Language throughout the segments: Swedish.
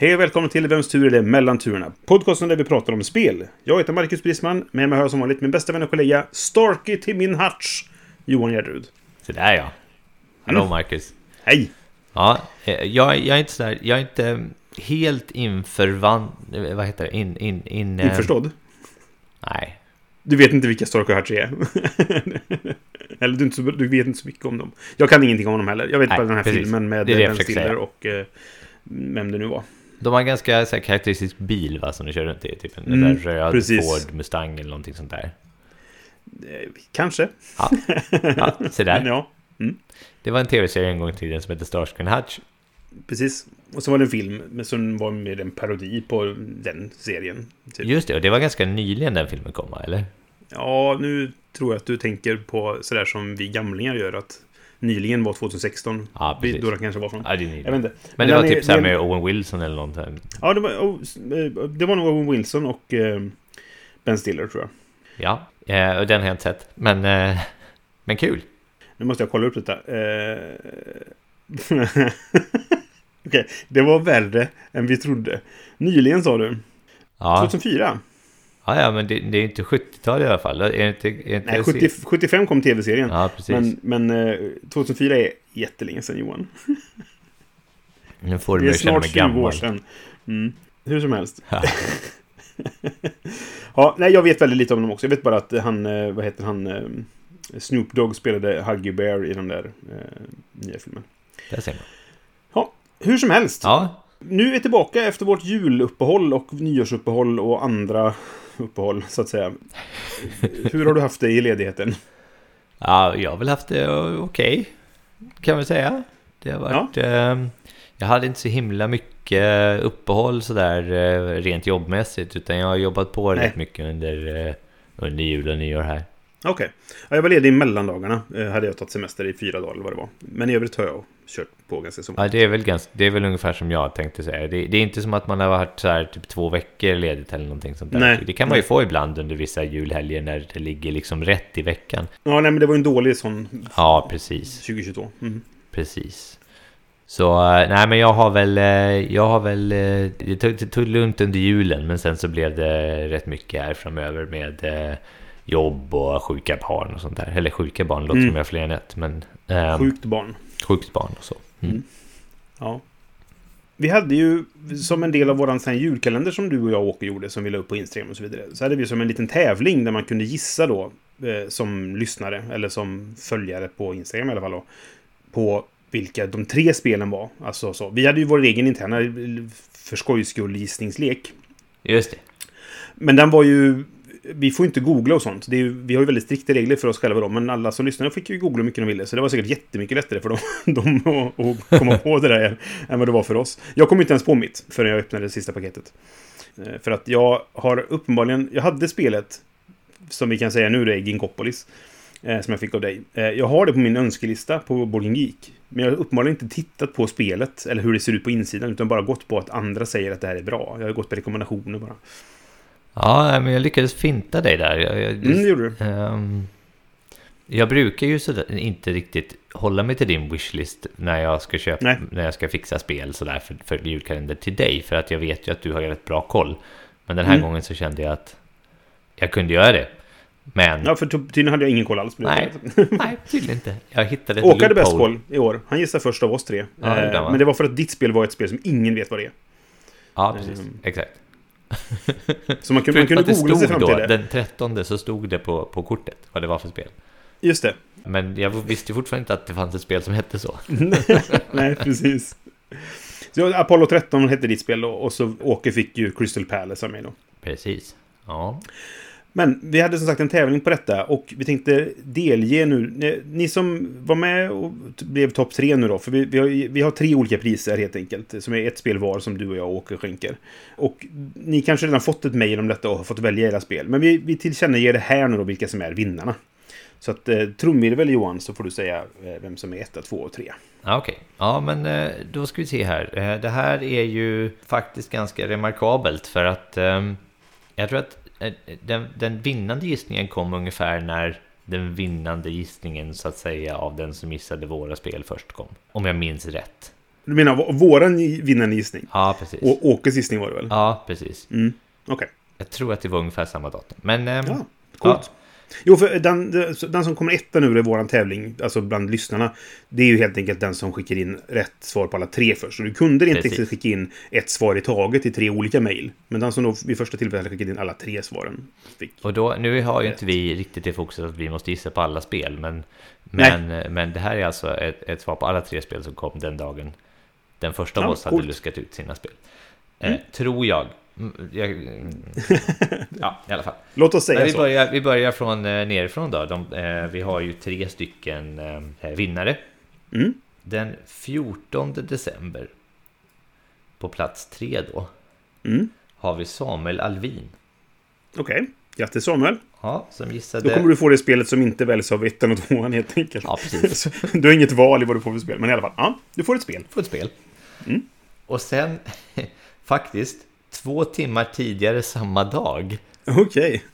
Hej och välkommen till Vems tur är det mellan turerna? Podcasten där vi pratar om spel. Jag heter Marcus Brisman, med mig har jag som vanligt min bästa vän och kollega Starky till min Hutch, Johan Gärderud. Så där ja. Hallå Mm. Marcus. Hej! Ja, eh, jag, jag är inte sådär, jag är inte helt införvan... eh, Vad heter det? In, in, in, eh, Införstådd? Nej. Du vet inte vilka Starky och Hutch är? Eller du, inte du vet inte så mycket om dem. Jag kan ingenting om dem heller. Jag vet Nej, bara den här precis. filmen med Ben Stiller och eh, vem det nu var. De har en ganska så här, karaktäristisk bil va, som de kör runt i. Typ en Mm, röd precis. Ford Mustang eller någonting sånt där. Eh, kanske. Ja, ja så där. Ja, Det var en tv-serie en gång i tiden som hette Starsky Hutch. precis. Och så var det en film men som var med en parodi på den serien. Typ. Just det, och det var ganska nyligen den filmen kom eller? Ja, nu tror jag att du tänker på sådär som vi gamlingar gör. Att nyligen var 2016. Ja, precis. Då det kanske var från. Ja, det är Jag vet inte. Men det den var typ så här den- med Owen Wilson eller något. där. Ja, det var, oh, eh, det var nog Owen Wilson och eh, Ben Stiller tror jag. Ja, eh, och den har jag inte sett. Men, men kul. Nu måste jag kolla upp detta. Okej, det var värre än vi trodde. Nyligen sa du? Ja, 2004? Ja, ja men det, det är inte 70-tal i alla fall. Är det inte, är det inte Nej, 70, 75 kom tv-serien. Ja, precis. men men eh, 2004 är jättelänge sedan Johan. nu får du Det mig är att känna snart mig 20 år gammal. sedan. Mm. Hur som helst. Ja. Ja, nej, jag vet väldigt lite om dem också. Jag vet bara att han, eh, vad heter han, eh, Snoop Dogg spelade Huggy Bear i den där eh, nya filmen. Där ser man. Ja, hur som helst. Ja, Nu är vi tillbaka efter vårt juluppehåll och nyårsuppehåll och andra uppehåll, så att säga. Hur har du haft det i ledigheten? ja, jag har väl haft det okej. kan man säga. Det har varit... Eh, jag hade inte så himla mycket uppehåll sådär eh, rent jobbmässigt. Utan jag har jobbat på Nej. rätt mycket under, eh, under jul och nyår här. Okej. Ja, jag var ledig i mellandagarna. Eh, hade jag tagit semester i fyra dagar eller vad det var. Men i övrigt har jag kört på ganska som Ja, det är väl, ganska, det är väl ungefär som jag tänkte säga. Det, det är inte som att man har varit så här typ två veckor ledigt eller någonting sånt där. Nej. Det kan man ju Nej. få ibland under vissa julhelger när det ligger liksom rätt i veckan. Ja, nej, men det var ju en dålig sån Ja, precis. 2022. Mm. Precis. Så, eh, nej men jag har väl, eh, jag har väl, det tog, det tog lugnt under julen men sen så blev det rätt mycket här framöver med jobb och sjuka barn och sånt där. Eller sjuka barn låter Mm. som jag har fler än ett, men eh, Sjukt barn. sjukt barn och så. Mm. Mm. Ja. Vi hade ju som en del av våran sån julkalender som du och jag och Åke gjorde som vi la upp på Instagram och så vidare. Så hade vi som en liten tävling där man kunde gissa då eh, som lyssnare eller som följare på Instagram i alla fall då. På vilka de tre spelen var. Alltså så. Vi hade ju vår egen interna för skojs skull gissningslek. Just det. Men den var ju... Vi får inte googla och sånt. Det är ju, vi har ju väldigt strikta regler för oss själva då. Men alla som lyssnade fick ju googla hur mycket de ville. Så det var säkert jättemycket lättare för dem, dem att, komma på det där än vad det var för oss. Jag kom inte ens på mitt förrän jag öppnade det sista paketet. Eh, för att jag har uppenbarligen... Jag hade spelet, som vi kan säga nu, det är Ginkopolis. Eh, som jag fick av dig. Eh, jag har det på min önskelista på Borgen Geek. Men jag har uppenbarligen inte tittat på spelet, eller hur det ser ut på insidan, utan bara gått på att andra säger att det här är bra. Jag har gått på rekommendationer bara. Ja, men jag lyckades finta dig där. Jag, jag, Mm, det gjorde du. Ehm, jag brukar ju sådär, inte riktigt hålla mig till din wishlist när jag ska köpa, Nej. när jag ska fixa spel sådär för, för julkalender till dig. För att jag vet ju att du har rätt bra koll. Men den här Mm. gången så kände jag att jag kunde göra det. Men Ja, för ty- tydligen hade jag ingen koll alls. nej, nej, tydligen inte. Jag hittade ett Åke hade bäst koll i år. Han gissade först av oss tre. Ja, det Eh, men det var för att ditt spel var ett spel som ingen vet vad det är. Ja, precis. Ehm, Exakt. Så man, kunde- man kunde googla sig fram till då, det. den 13 så stod det på, på kortet vad det var för spel. Just det. Men jag visste fortfarande inte att det fanns ett spel som hette så. Nej, precis. Så Apollo 13 hette ditt spel då. Och så Åke fick ju Crystal Palace av mig då. Precis. Ja. Men vi hade som sagt en tävling på detta och vi tänkte delge nu. Eh, ni, som var med och blev topp tre nu då, för vi, vi, har, vi har tre olika priser helt enkelt. Som är ett spel var som du och jag åker skänker. Och ni kanske redan fått ett mejl om detta och har fått välja era spel. Men vi, vi tillkännager det här nu då vilka som är vinnarna. Så att eh, trumvirvel Johan så får du säga eh, vem som är etta, två och tre. Ja, Okej, ja men eh, då ska vi se här. Eh, Det här är ju faktiskt ganska remarkabelt för att eh, jag tror att den, den vinnande gissningen kom ungefär när den vinnande gissningen så att säga av den som gissade våra spel först kom. Om jag minns rätt. Du menar vå- våran vinnande gissning? Ja, precis. Och Åkes gissning var det väl? Ja, precis. Mm, Okej. Jag tror att det var ungefär samma datum. Men ehm, Ja, coolt. Jo, för den, den som kommer etta nu i våran tävling, alltså bland lyssnarna, det är ju helt enkelt den som skickar in rätt svar på alla tre först. Så du kunde inte Precis. riktigt skicka in ett svar i taget i tre olika mejl. Men den som då vid första tillfället skickade in alla tre svaren fick. Och då, nu har ju inte vi riktigt det fokuset att vi måste gissa på alla spel, men, men, men det här är alltså ett, ett svar på alla tre spel som kom den dagen den första av Ja, oss hade luskat ut sina spel. Mm. Eh, tror jag. Jag mm, ja, i alla fall. Låt oss säga vi, så. börjar, vi börjar från eh, nerifrån då. De, eh, vi har ju tre stycken eh, vinnare. Mm. Den 14 december, på plats tre då, Mm. har vi Samuel Alvin. Okej. Grattis Samuel. Ja, som gissade... Då kommer du få det spelet som inte väljs av ettan och tvåan helt enkelt. Ja, precis. Du har inget val i vad du får för spel. Men i alla fall, ja, du får ett spel. få ett spel. Mm. Och sen, faktiskt, två timmar tidigare samma dag Okej.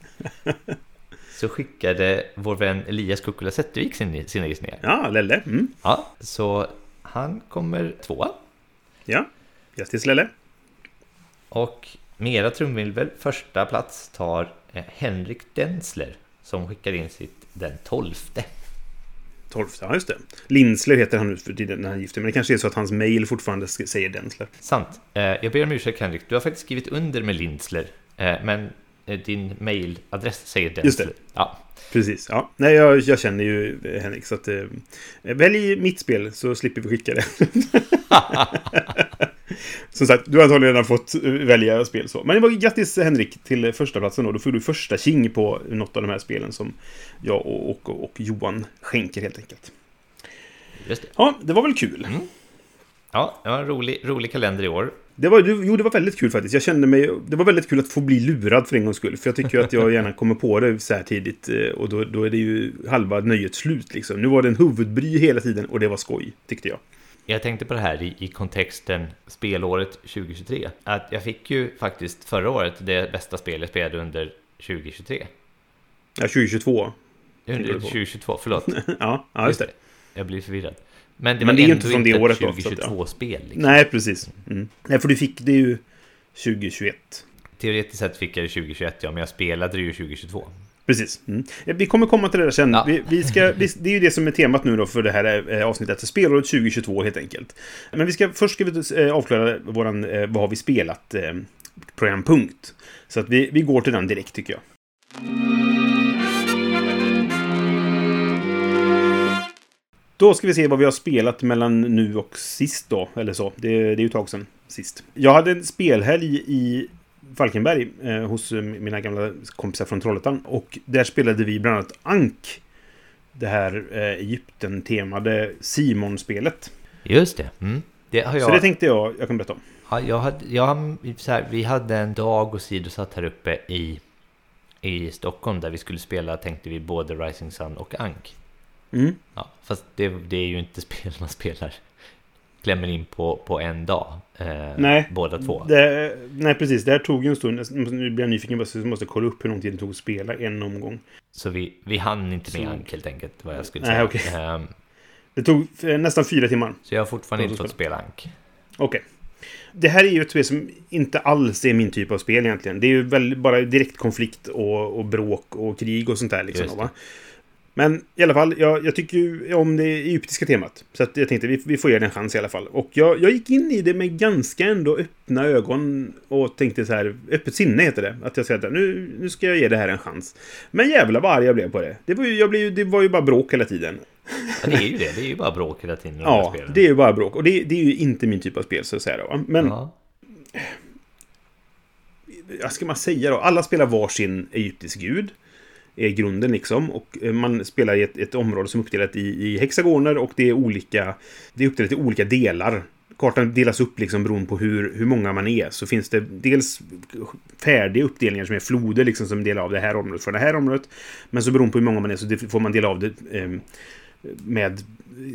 så skickade vår vän Elias Kukkola Zettervik sin, sina gissningar. Ja, Lelle. Mm. Ja, så han kommer tvåa. Ja. Grattis Lelle. Och med era trumvirvel, första plats tar eh, Henrik Densler som skickar in sitt den 12. 12, ja just det. Linsler heter han nu för tiden när han är gift. Men det kanske är så att hans mail fortfarande säger Densler. Sant. Eh, Jag ber om ursäkt Henrik, du har faktiskt skrivit under med Lindsler. eh, Men eh, din mailadress säger Densler. Just det. Ja, Precis, ja. Nej, jag, jag känner ju Henrik, så att... Eh, välj mitt spel så slipper vi skicka det. Som sagt, du har antagligen redan fått eh, välja spel så. Men det var grattis Henrik till första platsen då. Då får du första king på något av de här spelen som jag och, och, och Johan skänker helt enkelt. just det. Ja, det var väl kul. Ja, det var en rolig, rolig kalender i år. Det var, jo, det var väldigt kul faktiskt. Jag kände mig... Det var väldigt kul att få bli lurad för en gångs skull. För jag tycker ju att jag gärna kommer på det så här tidigt. eh, Och då, då är det ju halva nöjet slut liksom. Nu var det en huvudbry hela tiden och det var skoj, tyckte jag. Jag tänkte på det här i, i kontexten spelåret 2023. Att jag fick ju faktiskt förra året det bästa spelet jag spelade under 2023. Ja, 2022. Under Tänker du på? 2022, förlåt. Ja, ja just det. Jag blir förvirrad. Men det Men det är inte från det året då, så att, ja. 2022-spel. Liksom. Nej, precis. Mm. Nej, för du fick det ju 2021. Teoretiskt sett fick jag det 2021, ja, men jag spelade det ju 2022. Precis. Mm. Vi kommer komma till det där sen. Ja. Vi, vi ska, vi, det är ju det som är temat nu då för det här eh, avsnittet. Spelåret 2022 helt enkelt. Men vi ska, först ska vi eh, avklara våran, eh, vad har vi spelat programpunkt. Så att vi, vi går till den direkt tycker jag. Då ska vi se vad vi har spelat mellan nu och sist då, eller så. Det, det är ju ett tag sedan sist. Jag hade en spelhelg i Falkenberg eh, hos eh, mina gamla kompisar från Trollhättan. Och där spelade vi bland annat Ank. Det här eh, Egypten-temade Simon-spelet. Just det. Mm. Det jag... Så det tänkte jag jag kan berätta om. Ja, jag hade, jag, så här, vi hade en dag och sidosatt här uppe i, i Stockholm där vi skulle spela, tänkte vi, både Rising Sun och Ank. Mm. Ja, fast det, det är ju inte spel man spelar klämmer in på, på en dag. Eh, Nej. Båda två. Det, nej, precis. Det här tog ju en stund. Nu blir jag nyfiken. så Jag måste kolla upp hur lång tid det tog att spela en omgång. Så vi, vi hann inte med Ank helt enkelt, vad jag skulle Nej, säga. okej. Ehm, Det tog eh, nästan fyra timmar. så jag har fortfarande inte fått spela Ank. Okej. Det här är ju ett spel som inte alls är min typ av spel egentligen. Det är ju väldigt, bara direkt konflikt och, och bråk och krig och sånt där. Liksom? Men i alla fall, jag, jag tycker ju om det egyptiska temat. Så jag tänkte vi, vi får ge det en chans i alla fall. Och jag, jag gick in i det med ganska ändå öppna ögon och tänkte så här, öppet sinne heter det. Att jag säger att nu, nu ska jag ge det här en chans. Men jävlar vad arg jag blev på det. Det var ju, jag blev, det var ju bara bråk hela tiden. Ja, det är ju det, det är ju bara bråk hela tiden de Ja, det är ju bara bråk. Och det, det är ju inte min typ av spel så att säga då. Men Ja. vad ska man säga då? Alla spelar varsin egyptisk gud. Är grunden liksom. Och eh, man spelar i ett, ett område som är uppdelat i, i hexagoner och det är olika... Det är uppdelat i olika delar. Kartan delas upp liksom beroende på hur, hur många man är. Så finns det dels färdiga uppdelningar som är floder liksom som delar av det här området för det här området. Men så beroende på hur många man är så får man dela av det eh, med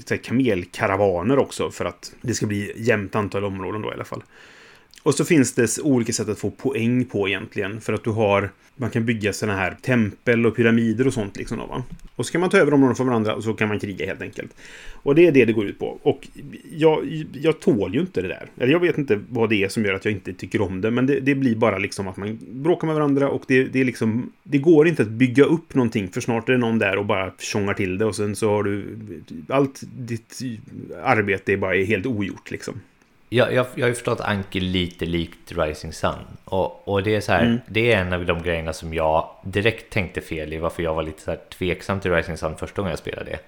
så här, kamelkaravaner också för att det ska bli jämnt antal områden då i alla fall. Och så finns det olika sätt att få poäng på egentligen. För att du har... Man kan bygga sådana här tempel och pyramider och sånt liksom. Då, va? Och så kan man ta över områden från varandra och så kan man kriga helt enkelt. Och det är det det går ut på. Och jag, jag tål ju inte det där. Eller jag vet inte vad det är som gör att jag inte tycker om det. Men det, det blir bara liksom att man bråkar med varandra och det, det är liksom... Det går inte att bygga upp någonting för snart är det någon där och bara tjongar till det och sen så har du... Allt ditt arbete är bara helt ogjort liksom. Jag, jag, jag har ju förstått Anki lite likt Rising Sun. Och, och det är så här, mm. det är en av de grejerna som jag direkt tänkte fel i, varför jag var lite så här tveksam till Rising Sun första gången jag spelade det.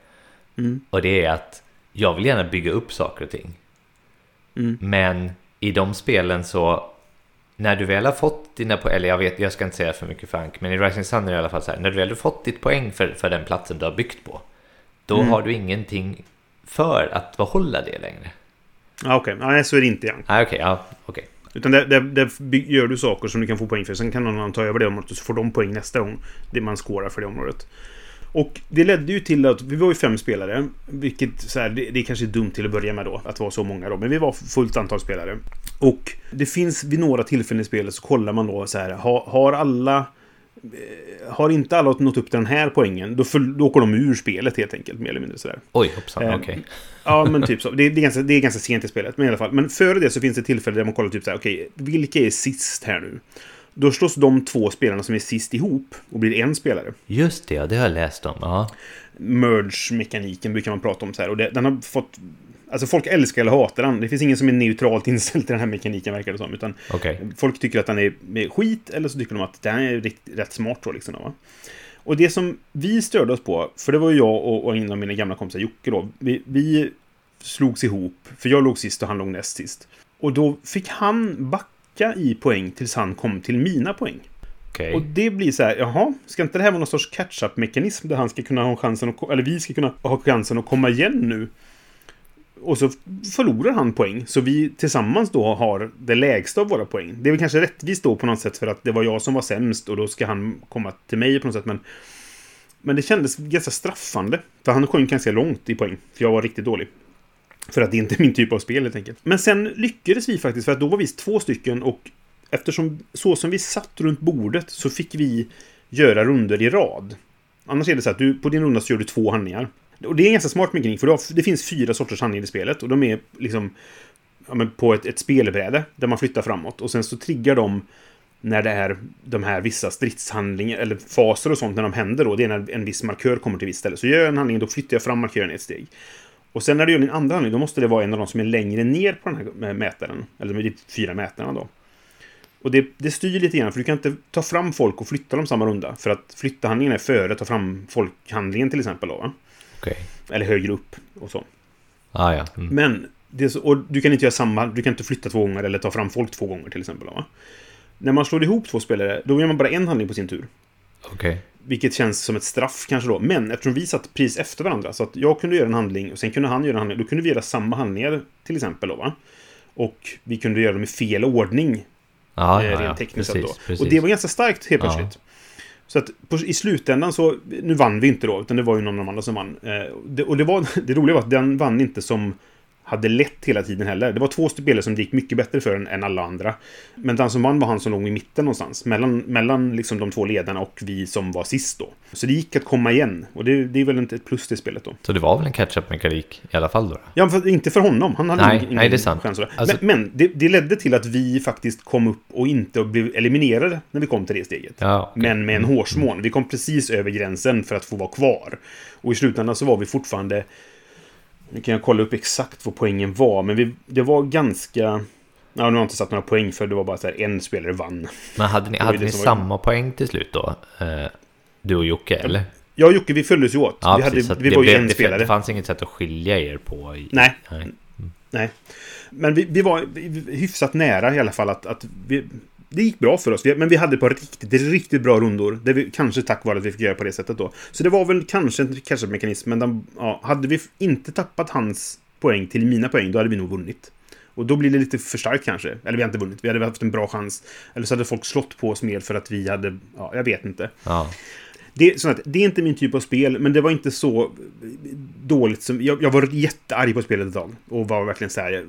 Mm. Och det är att jag vill gärna bygga upp saker och ting. Mm. Men i de spelen så, när du väl har fått dina poäng, eller jag vet, jag ska inte säga för mycket Frank, men i Rising Sun är det i alla fall så här, när du väl har fått ditt poäng för, för den platsen du har byggt på, då mm. har du ingenting för att behålla det längre. Ah, Okej, okay. nej så är det inte igen. Ah, okay, ja, okay. Utan där, där, där, gör du saker som du kan få poäng för. Sen kan någon annan ta över det området och så får de poäng nästa gång. Det man skårar för det området. Och det ledde ju till att vi var ju fem spelare. Vilket så här, det, det är kanske är dumt till att börja med då. Att vara så många då. Men vi var fullt antal spelare. Och det finns vid några tillfällen i spelet så kollar man då så här. Har, har alla har inte alla nått upp till den här poängen, då, för, då åker de ur spelet helt enkelt. Mer eller mindre sådär. Oj, hoppsan, eh, okej. Okay. Ja, men typ så. Det, det, är ganska, det är ganska sent i spelet, men i alla fall. Men före det så finns det tillfällen där man kollar typ såhär, okej, okay, vilka är sist här nu? Då slås de två spelarna som är sist ihop och blir en spelare. Just det, ja, det har jag läst om. Ja. Merge-mekaniken brukar man prata om så här. Och det, den har fått Alltså folk älskar eller hatar den. Det finns ingen som är neutralt inställd till den här mekaniken verkar det som. Utan okay. folk tycker att den är skit eller så tycker de att den är rätt, rätt smart då liksom. Va? Och det som vi störde oss på, för det var ju jag och, och en av mina gamla kompisar Jocke då. Vi, vi slogs ihop, för jag låg sist och han låg näst sist. Och då fick han backa i poäng tills han kom till mina poäng. Okay. Och det blir så här, jaha, ska inte det här vara någon sorts catch-up-mekanism där han ska kunna ha chansen att, eller vi ska kunna ha chansen att komma igen nu? Och så förlorar han poäng. Så vi tillsammans då har det lägsta av våra poäng. Det är väl kanske rättvist då på något sätt för att det var jag som var sämst och då ska han komma till mig på något sätt. Men, men det kändes ganska straffande. För han sjönk ganska långt i poäng. För jag var riktigt dålig. För att det inte är min typ av spel helt enkelt. Men sen lyckades vi faktiskt för att då var vi två stycken och eftersom så som vi satt runt bordet så fick vi göra runder i rad. Annars är det så att du, på din runda så gör du två handlingar. Och det är en ganska smart mekanik, för det finns fyra sorters handlingar i spelet. Och de är liksom ja, på ett, ett spelbräde där man flyttar framåt. Och sen så triggar de när det är de här vissa stridshandlingar, eller faser och sånt, när de händer då. Det är när en viss markör kommer till ett visst ställe. Så gör jag en handling, då flyttar jag fram markören ett steg. Och sen när du gör din andra handling, då måste det vara en av de som är längre ner på den här mätaren. Eller de fyra mätarna då. Och det, det styr lite grann, för du kan inte ta fram folk och flytta dem samma runda. För att flytta handlingen är före ta fram folkhandlingen till exempel då. Va? Okay. Eller högre upp och så. Ah, ja. Mm. Men, så, och du kan inte göra samma, du kan inte flytta två gånger eller ta fram folk två gånger till exempel. Va? När man slår ihop två spelare, då gör man bara en handling på sin tur. Okay. Vilket känns som ett straff kanske då. Men eftersom vi satt precis efter varandra, så att jag kunde göra en handling och sen kunde han göra en handling, då kunde vi göra samma handlingar till exempel då va. Och vi kunde göra dem i fel ordning. Ah, eh, rent ja, tekniskt precis, då. Precis. Och det var ganska starkt helt plötsligt. Ja. Så att på, i slutändan så, nu vann vi inte då, utan det var ju någon av de andra som vann. Eh, det, och det, var, det roliga var att den vann inte som hade lätt hela tiden heller. Det var två spelare som det gick mycket bättre för än, än, alla andra. Men den som vann var han som låg i mitten någonstans. Mellan, mellan liksom de två ledarna och vi som var sist då. Så det gick att komma igen. Och det, det är väl inte ett plus till spelet då. Så det var väl en catch-up-mekanik i alla fall då? Ja, för, inte för honom. Han hade nej, ingen, nej, det är sant. chans. Alltså... Men, men det, det, ledde till att vi faktiskt kom upp och inte blev eliminerade när vi kom till det steget. Ja, okay. Men med en hårsmån. Vi kom precis över gränsen för att få vara kvar. Och i slutändan så var vi fortfarande nu kan jag kolla upp exakt vad poängen var, men vi, det var ganska... Ja, nu har jag inte satt några poäng för det var bara så här en spelare vann. Men hade ni, hade ni samma var... poäng till slut då? Eh, du och Jocke, eller? Jag och Jocke, vi följdes ju åt. Ja, vi, precis, hade, vi var ju en spelare. Det fanns inget sätt att skilja er på. I, nej. nej. Nej. Men vi, vi var hyfsat nära i alla fall att, att vi, det gick bra för oss. Men vi hade ett par riktigt, riktigt bra rundor. Det vi, kanske tack vare att vi fick göra på det sättet då. Så det var väl kanske en catch-up-mekanism, men de, ja, hade vi inte tappat hans poäng till mina poäng, då hade vi nog vunnit. Och då blir det lite för starkt kanske. Eller vi har inte vunnit, vi hade haft en bra chans. Eller så hade folk slått på oss mer för att vi hade, ja, jag vet inte. Ja. Det, så att, det är inte min typ av spel, men det var inte så dåligt som... Jag, jag var jättearg på spelet ett tag. Och var verkligen så här,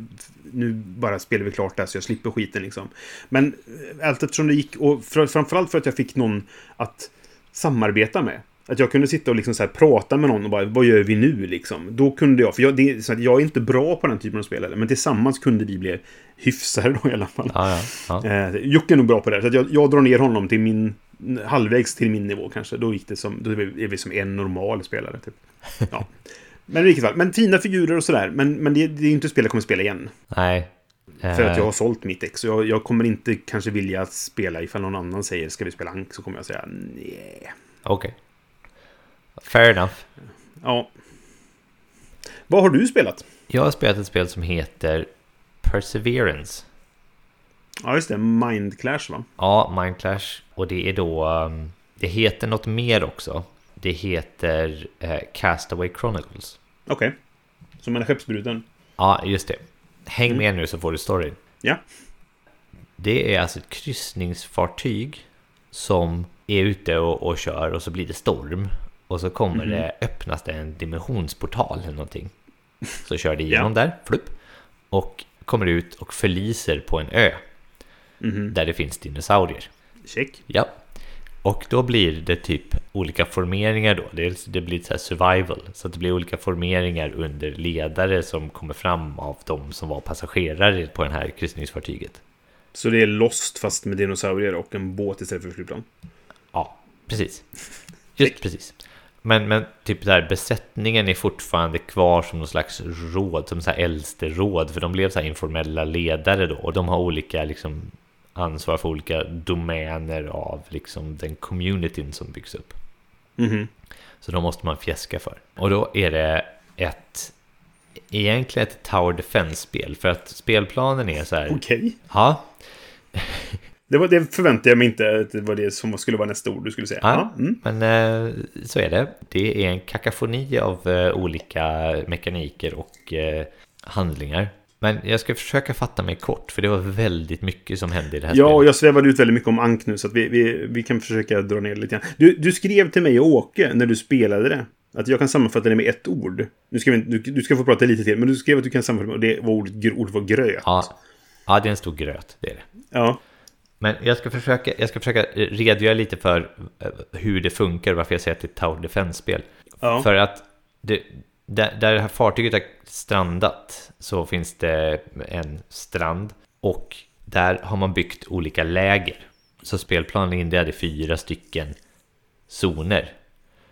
nu bara spelar vi klart det så jag slipper skiten liksom. Men eh, allt eftersom det gick, och för, framförallt för att jag fick någon att samarbeta med. Att jag kunde sitta och liksom så prata med någon och bara, vad gör vi nu liksom? Då kunde jag, för jag, det, är så att jag är inte bra på den typen av spel, men tillsammans kunde vi bli hyfsade då i alla fall. Ja, ja, ja. Eh, Jocke är nog bra på det, så jag, jag drar ner honom till min, halvvägs till min nivå kanske. Då gick det som, då är vi som en normal spelare typ. Ja. Men i vilket fall, men fina figurer och sådär. Men, men det, det är inte spel jag kommer spela igen. Nej. För att jag Eh, har sålt mitt ex. Så jag, jag kommer inte kanske vilja spela ifall någon annan säger ska vi spela Ank så kommer jag säga nej. Okej. Fair enough. Ja. Vad har du spelat? Jag har spelat ett spel som heter Perseverance. Ja, just det. Mind Clash, va? Ja, Mind Clash. Och det är då... um, Det heter något mer också. Det heter eh, Castaway Chronicles. Okej. Som en skeppsbruden. Ja, just det. Häng med nu så får du storyn. Ja. Det är alltså ett kryssningsfartyg som är ute och, och kör och så blir det storm. Och så kommer det, öppnas det en dimensionsportal eller någonting. Så kör det igenom där, flupp. Och kommer ut och förliser på en ö. Där det finns dinosaurier. Check. Ja. Och då blir det typ olika formeringar då. Det, det blir så här survival. Så att det blir olika formeringar under ledare som kommer fram av de som var passagerare på det här kryssningsfartyget. Så det är Lost fast med dinosaurier och en båt istället för flygplan. Ja, precis. Just precis. Men, men typ där besättningen är fortfarande kvar som någon slags råd, som så här äldste råd, för de blev så här informella ledare då, och de har olika liksom ansvar för olika domäner av liksom den communityn som byggs upp. Mhm. Så då måste man fjäska för. Och då är det ett egentligen ett Tower Defense-spel, för att spelplanen är så här, Okej. ja, Det, var, det förväntade jag mig inte att det var det som skulle vara nästa ord du skulle säga. Ja, Ja. Mm. men eh, så är det. Det är en kakafoni av eh, olika mekaniker och eh, handlingar. Men jag ska försöka fatta mig kort, för det var väldigt mycket som hände i det här Ja, och jag svävade ut väldigt mycket om Ank nu, så vi, vi, vi kan försöka dra ner det lite grann. Du, du skrev till mig och Åke när du spelade det. Att jag kan sammanfatta det med ett ord. Nu ska vi, du, du ska få prata lite till, men du skrev att du kan sammanfatta det var ordet, ordet var gröt. Ja, ja, det är en stor gröt, det är det. Ja. Men jag ska försöka, jag ska försöka redogöra lite för eh, hur det funkar, varför jag säger att det är ett Tower Defense-spel. Ja. För att det, där, där här fartyget har strandat så finns det en strand och där har man byggt olika läger. Så spelplanen är indelad i fyra stycken zoner.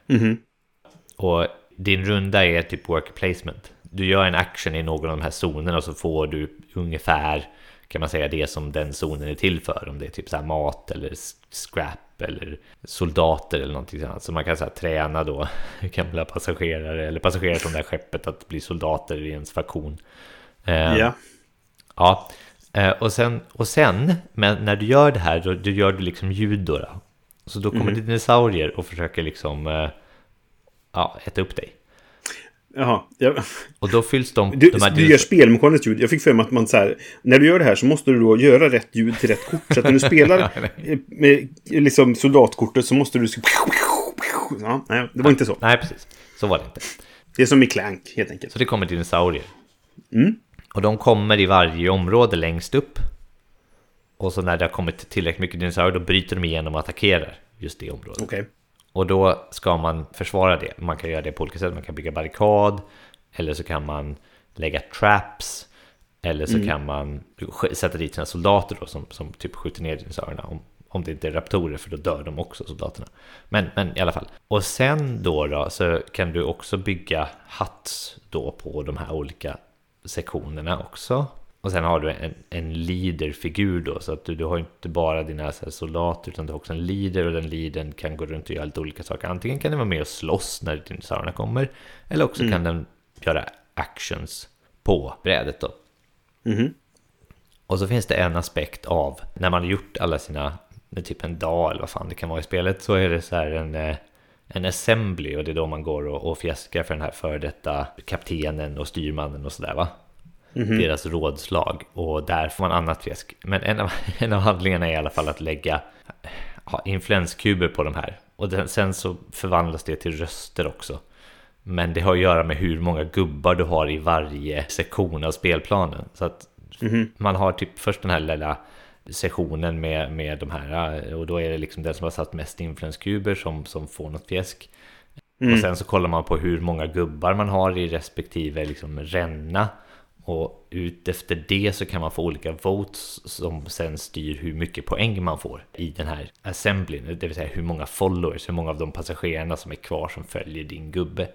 Mhm. Och din runda är typ worker placement. Du gör en action i någon av de här zonerna och så får du ungefär kan man säga det som den zonen är till för. Om det är typ så här mat eller s- eller soldater eller någonting sånt. Så man kan så här träna då gamla passagerare eller passagerare från det här skeppet att bli soldater i ens faktion. Eh, Ja. Ja, eh, och sen, och sen men när du gör det här, då, då gör du liksom ljud då. då. Så då kommer Mhm. dinosaurier och försöker liksom eh, ja, äta upp dig. Jaha. Ja. Och då fylls de... Du, de här du gör spelmekaniskt ljud. Jag fick för mig att man så här, när du gör det här så måste du då göra rätt ljud till rätt kort. Så att när du spelar eh, med liksom soldatkortet så måste du... Ja, nej, det var inte så. Nej, precis. Så var det inte. Det är som i Clank, helt enkelt. Så det kommer dinosaurier. Mm. Och de kommer i varje område längst upp. Och så när det har kommit tillräckligt mycket dinosaurier, då bryter de igenom och attackerar just det området. Okej. Och då ska man försvara det. Man kan göra det på olika sätt. Man kan bygga barrikad. Eller så kan man lägga traps. Eller så kan man sätta dit sina soldater då, som, som typ skjuter ner dinosaurierna. Om, om det inte är raptorer, för då dör de också, soldaterna. Men, men i alla fall. Och sen då, då så kan du också bygga huts då på de här olika sektionerna också. Och sen har du en, en leaderfigur då, så att du, du har inte bara dina så här, soldater, utan du har också en leader och den leadern kan gå runt och göra lite olika saker. Antingen kan den vara med och slåss när dinosaurierna kommer, eller också kan den göra actions på brädet då. Mhm. Och så finns det en aspekt av när man har gjort alla sina, typ en dag eller vad fan det kan vara i spelet, så är det så här en, eh, en assembly och det är då man går och, och fjäskar för den här före detta kaptenen och styrmannen och sådär va. Deras rådslag och där får man annat fjäsk. Men en av, en av handlingarna är i alla fall att lägga ja, influenskuber på de här. Och den, sen så förvandlas det till röster också. Men det har att göra med hur många gubbar du har i varje sektion av spelplanen. Så att man har typ först den här lilla sessionen med, med de här och då är det liksom den som har satt mest influenskuber som, som får något fjäsk. Och sen så kollar man på hur många gubbar man har i respektive liksom ränna. Och ut efter det så kan man få olika votes som sen styr hur mycket poäng man får i den här assemblyn. Det vill säga hur många followers, hur många av de passagerarna som är kvar som följer din gubbe.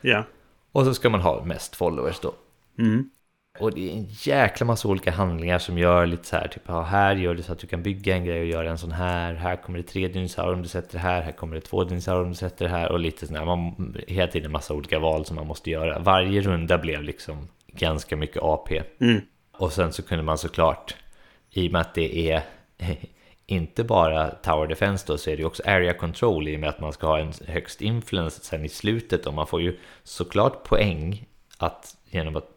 Ja. Och så ska man ha mest followers då. Mm. Och det är en jäkla massa olika handlingar som gör lite så här, typ ja, här gör det så att du kan bygga en grej och göra en sån här. Här kommer det tre dinosaurier om du sätter det här. Här kommer det två dinosaurier om du sätter det här. Och lite sådär, man hela tiden en massa olika val som man måste göra. Varje runda blev liksom ganska mycket AP. Mm. Och sen så kunde man såklart, i och med att det är inte bara Tower Defense då, så är det också Area Control i och med att man ska ha en högst influence sen i slutet. Och man får ju såklart poäng att genom att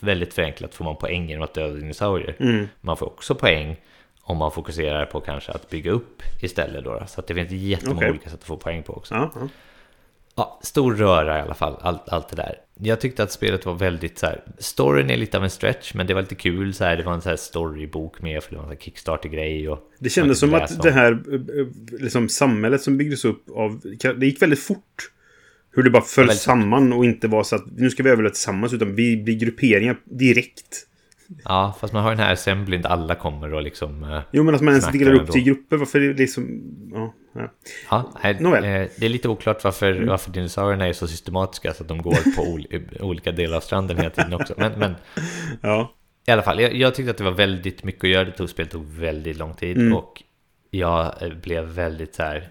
väldigt förenklat får man poäng genom att döda dinosaurier. Mm. Man får också poäng om man fokuserar på kanske att bygga upp istället då. Så att det finns jättemånga Okej. olika sätt att få poäng på också. Ja, ja. Ja, stor röra i alla fall, allt, allt det där. Jag tyckte att spelet var väldigt så här, storyn är lite av en stretch, men det var lite kul så här, det var en så här storybok med, för det var en Kickstarter-grej och... Det kändes som att läsa det om- här eh, eh, liksom, samhället som byggdes upp av... Det gick väldigt fort. Hur det bara föll fort. samman och inte var så att nu ska vi överleva tillsammans utan vi blir grupperingar direkt. Ja, fast man har den här assemblyn där alla kommer och liksom... eh, Jo men att man ens delar upp till grupper. Varför det liksom... Ja, ja. Ja, nej, Nåväl. eh, det är lite oklart varför, varför dinosaurierna är så systematiska så att de går på ol- olika delar av stranden hela tiden också. Men, men ja. i alla fall, jag, jag tyckte att det var väldigt mycket att göra. Det tog, spelet tog väldigt lång tid Mm. och jag eh, blev väldigt så här...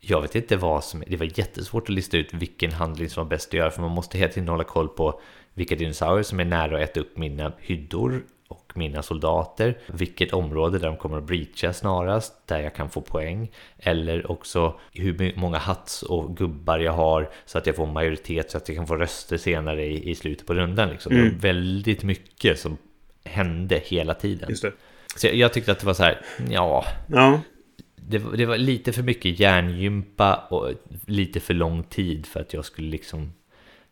Jag vet inte vad som... Det var jättesvårt att lista ut vilken handling som var bäst att göra för man måste hela tiden hålla koll på vilka dinosaurier som är nära att äta upp mina hyddor och mina soldater, vilket område där de kommer att breacha snarast, där jag kan få poäng, eller också hur många hats och gubbar jag har så att jag får majoritet så att jag kan få röster senare i, i slutet på rundan. Liksom. Det var väldigt mycket som hände hela tiden. Så jag, jag tyckte att det var så här, ja, Ja. det, var- det var lite för mycket hjärngympa och lite för lång tid för att jag skulle liksom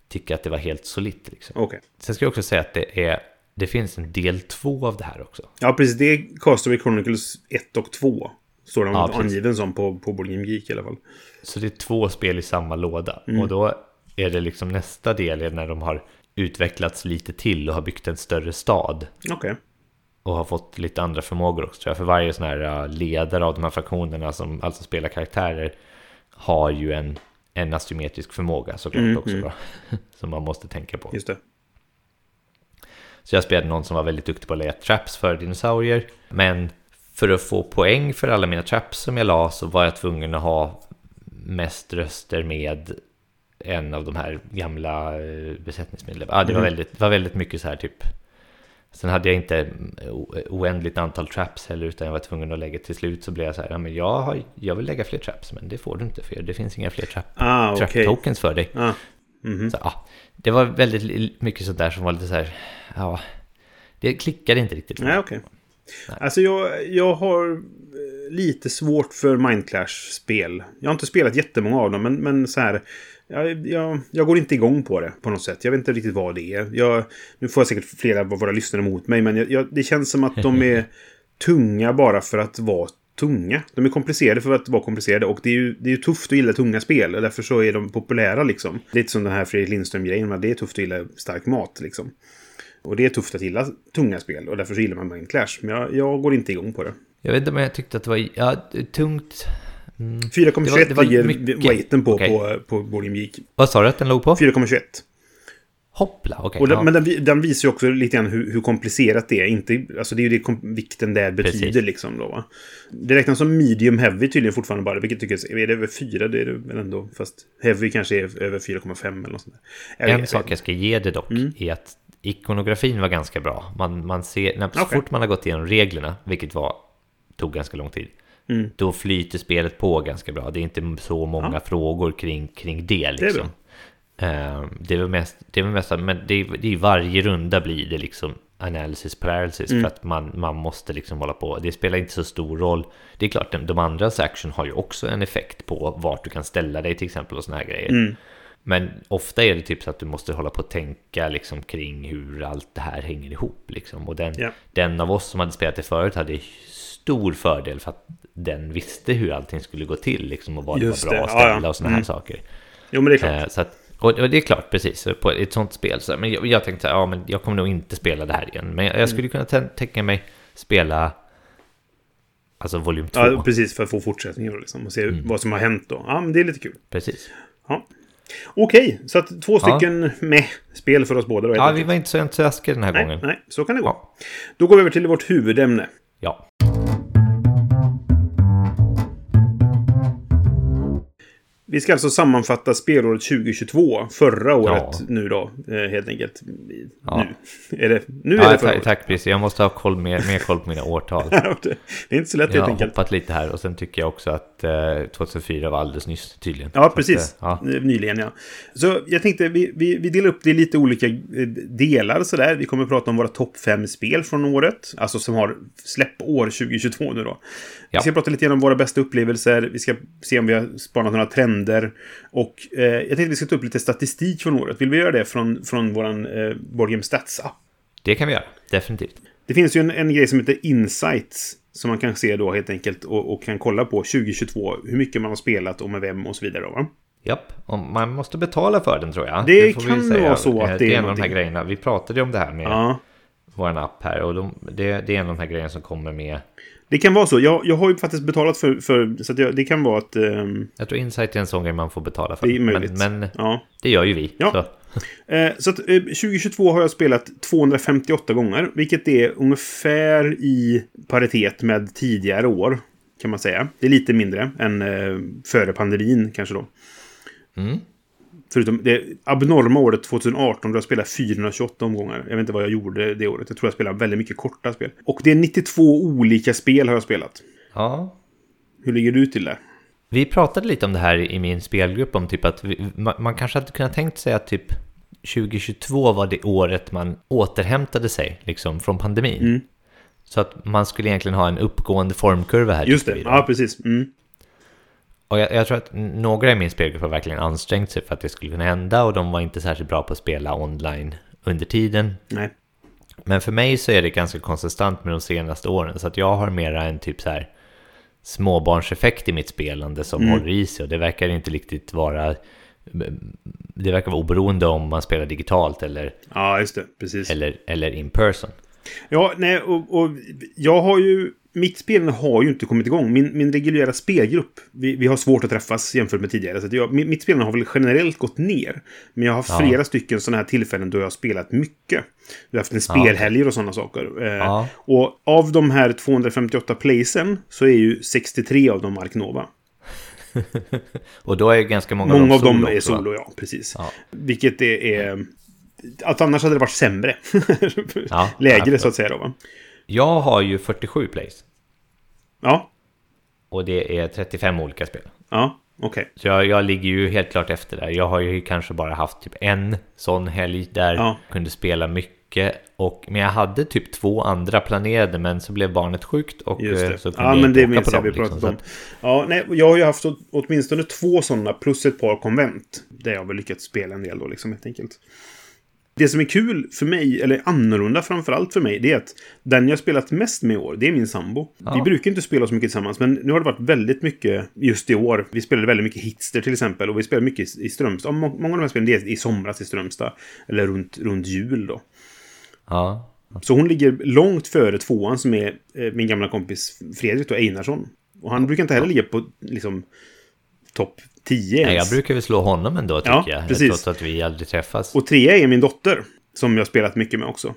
tycka att det var helt solitt. Liksom. Okej. Sen ska jag också säga att det, är, det finns en del två av det här också. Ja precis. Det är Castaway Chronicles 1 och 2. Står de Ja, angiven som på, på Board Game Geek i alla fall. Så det är två spel i samma låda. Och då är det liksom nästa del är när de har utvecklats lite till och har byggt en större stad. Okej. Och har fått lite andra förmågor också tror jag. För varje sån här uh, ledare av de här fraktionerna som alltså spelar karaktärer har ju en, en asymmetrisk förmåga såklart också. Då, som man måste tänka på. Just det. Så jag spelade någon som var väldigt duktig på att lägga traps för dinosaurier. Men för att få poäng för alla mina traps som jag la så var jag tvungen att ha mest röster med en av de här gamla eh, besättningsmedlemmarna. Ja, det, var väldigt, det var väldigt mycket så här typ. Sen hade jag inte oändligt antal traps heller utan jag var tvungen att lägga till slut så blev jag så här, ja men jag, har, jag vill lägga fler traps men det får du inte för det finns inga fler trap, Ah, trap okej. tokens för dig. Ah. Mhm. Så, ja, det var väldigt mycket sånt där som var lite så här, ja, det klickade inte riktigt. Nej, okej. Alltså jag, jag har eh, lite svårt för Mindclash-spel. Jag har inte spelat jättemånga av dem, men, men så här... Jag, jag, jag går inte igång på det på något sätt. Jag vet inte riktigt vad det är. Jag, nu får jag säkert flera av våra lyssnare emot mig, men jag, det känns som att de är tunga bara för att vara tunga. De är komplicerade för att vara komplicerade och det är ju, det är ju tufft att gilla tunga spel och därför så är de populära liksom. Lite som den här Fredrik Lindström-grejen, det är tufft att gilla stark mat liksom. Och det är tufft att gilla tunga spel och därför så gillar man Mind Clash. Men jag, jag går inte igång på det. Jag vet inte om jag tyckte att det var ja, tungt. Mm. 4,21 Det var- det var ligger mycket. weighten på, Okej. på, på Geek. Vad sa du att den låg på? 4,21. Hoppla, okej. Och den, ja. Men den, den visar ju också lite grann hur, hur komplicerat det är. Inte, alltså det är ju det vikten där betyder Precis. liksom då va. Det räknas som medium heavy tydligen fortfarande bara. Vilket tycker jag, är det över 4? Det är det väl ändå. Fast heavy kanske är över 4,5 eller något sånt där. En sak jag ska ge det dock Mm. är att ikonografin var ganska bra. Man, man ser, när, så fort man har gått igenom reglerna, vilket var, tog ganska lång tid, Mm. då flyter spelet på ganska bra. Det är inte så många frågor kring, kring det. Liksom. Eh, det är väl mest, det är väl mest men det är, det är varje runda blir det liksom analysis paralysis Mm. för att man, man måste liksom hålla på. Det spelar inte så stor roll. Det är klart, de, de andras action har ju också en effekt på vart du kan ställa dig till exempel och såna här grejer. Mm. Men ofta är det typ så att du måste hålla på och tänka liksom kring hur allt det här hänger ihop. Liksom. Och den, Ja. den av oss som hade spelat det förut hade stor fördel för att den visste hur allting skulle gå till liksom, och vad Just det var bra det, att ja, ja. ställa och såna Mm. här saker. Jo, men det är klart. Eh, så att, och, det är klart, precis, på ett sånt spel. Så, men jag, jag tänkte så här, ja, men jag kommer nog inte spela det här igen. Men jag, jag skulle kunna tän- tänka mig spela alltså volym 2. Ja, precis, för att få fortsättningen då, liksom, och se Mm. vad som har hänt då. Ja, men det är lite kul. precis. Ja. Okej, så att två Ja. stycken med spel för oss båda då. Ja, vi var inte så entusiastiska den här nej, gången. nej, så kan det gå. Ja. Då går vi över till vårt huvudämne. Ja. Vi ska alltså sammanfatta spelåret 2022, förra året Ja. nu då, eh, helt enkelt. Ja. Nu. Är det, nu är Ja, det förra tack, året. tack, precis. Jag måste ha koll mer, mer koll på mina årtal. det är inte så lätt Jag helt har enkelt. hoppat lite här och sen tycker jag också att eh, 2004 var alldeles nyss tydligen. Ja, att, precis. eh, ja. Eh, Nyligen, ja. Så jag tänkte, vi, vi, vi delar upp det i lite olika eh, delar sådär. Vi kommer att prata om våra topp fem spel från året. Alltså som har släppår 2022 nu då. Vi ska prata lite grann om våra bästa upplevelser. Vi ska se om vi har spanat några trender. Och eh, jag tänkte vi ska ta upp lite statistik från året. Vill vi göra det från, från våran eh, Board Game Stats-app? Det kan vi göra, definitivt. Det finns ju en, en grej som heter Insights. Som man kan se då helt enkelt och, och kan kolla på 2022. Hur mycket man har spelat och med vem och så vidare. Va? Japp, och man måste betala för den tror jag. Det vi kan vara så att Eh, det är är en av de här någonting. grejerna. Vi pratade ju om det här med Ja. vår app här och de, det, det är en av de här grejerna som kommer med. Det kan vara så. Jag, jag har ju faktiskt betalat för... för så jag, det kan vara att... ehm, Jag tror Insight är en sån grej man får betala för. det är möjligt. Men, men ja. det gör ju vi. Ja. Så. Eh, så att eh, 2022 har jag spelat 258 gånger. Vilket är ungefär i paritet med tidigare år. Kan man säga. Det är lite mindre än eh, före pandemin kanske då. Mm. Förutom det abnorma året 2018 då jag spelade 428 omgångar. Jag vet inte vad jag gjorde det året. Jag tror jag spelade väldigt mycket korta spel. Och det är 92 olika spel har jag spelat. Ja, Hur ligger du till där? Vi pratade lite om det här i min spelgrupp om typ att vi, man, man kanske hade kunnat tänkt sig att typ 2022 var det året man återhämtade sig liksom från pandemin. Mm. Så att man skulle egentligen ha en uppgående formkurva här. Just det. Ja, precis. Mm. Och jag, jag tror att några i min spelgrupp har verkligen ansträngt sig för att det skulle kunna hända och de var inte särskilt bra på att spela online under tiden. Nej. Men för mig så är det ganska konsistent med de senaste åren så att jag har mera en typ så här småbarnseffekt i mitt spelande som Mm. håller i sig och det verkar inte riktigt vara det verkar vara oberoende om man spelar digitalt eller, Ja, just det. Precis. eller, eller in person. Ja, nej, och, och jag har ju... Mitt spelande har ju inte kommit igång. Min, min reguljära spelgrupp, vi, vi har svårt att träffas jämfört med tidigare. Så jag, mi- mitt spelande har väl generellt gått ner. Men jag har haft Ja. flera stycken sådana här tillfällen då jag har spelat mycket. Vi har haft en spelhelger och sådana saker. Eh, Ja. Och av de här 258 placen så är ju 63 av dem Ark Nova. Och då är ju ganska många, Många av solo dem är också, va? solo, ja. Precis. Ja. Vilket är... är att annars hade det varit sämre. Lägre så att säga då, va? Jag har ju 47 plays Ja, och det är 35 olika spel. ja, okej. Så jag, jag ligger ju helt klart efter där. Jag har ju kanske bara haft typ en sån helg där Ja. jag kunde spela mycket. Och, men jag hade typ två andra planerade men så blev barnet sjukt och eh, så kunde Ja, jag men det åka minns på jag dem. vi liksom. om. att, Ja, nej, jag har ju haft åt- åtminstone två sådana plus ett par konvent. Där jag väl lyckats spela en del då, liksom helt enkelt. Det som är kul för mig, eller annorlunda framförallt för mig, det är att den jag spelat mest med i år, det är min sambo. Ja. Vi brukar inte spela så mycket tillsammans, men nu har det varit väldigt mycket just i år. Vi spelade väldigt mycket Hitster till exempel, och vi spelade mycket i Strömstad. Må- Många av de här spelen det är i somras i Strömstad, eller runt, runt jul då. ja. Så hon ligger långt före tvåan som är eh, min gamla kompis Fredrik då, Einarsson. Och han brukar inte heller ligga på liksom topp 10 Nej, jag brukar väl slå honom ändå tycker Ja, jag. precis. Trots att vi aldrig träffas. Och trea är min dotter. Som jag har spelat mycket med också.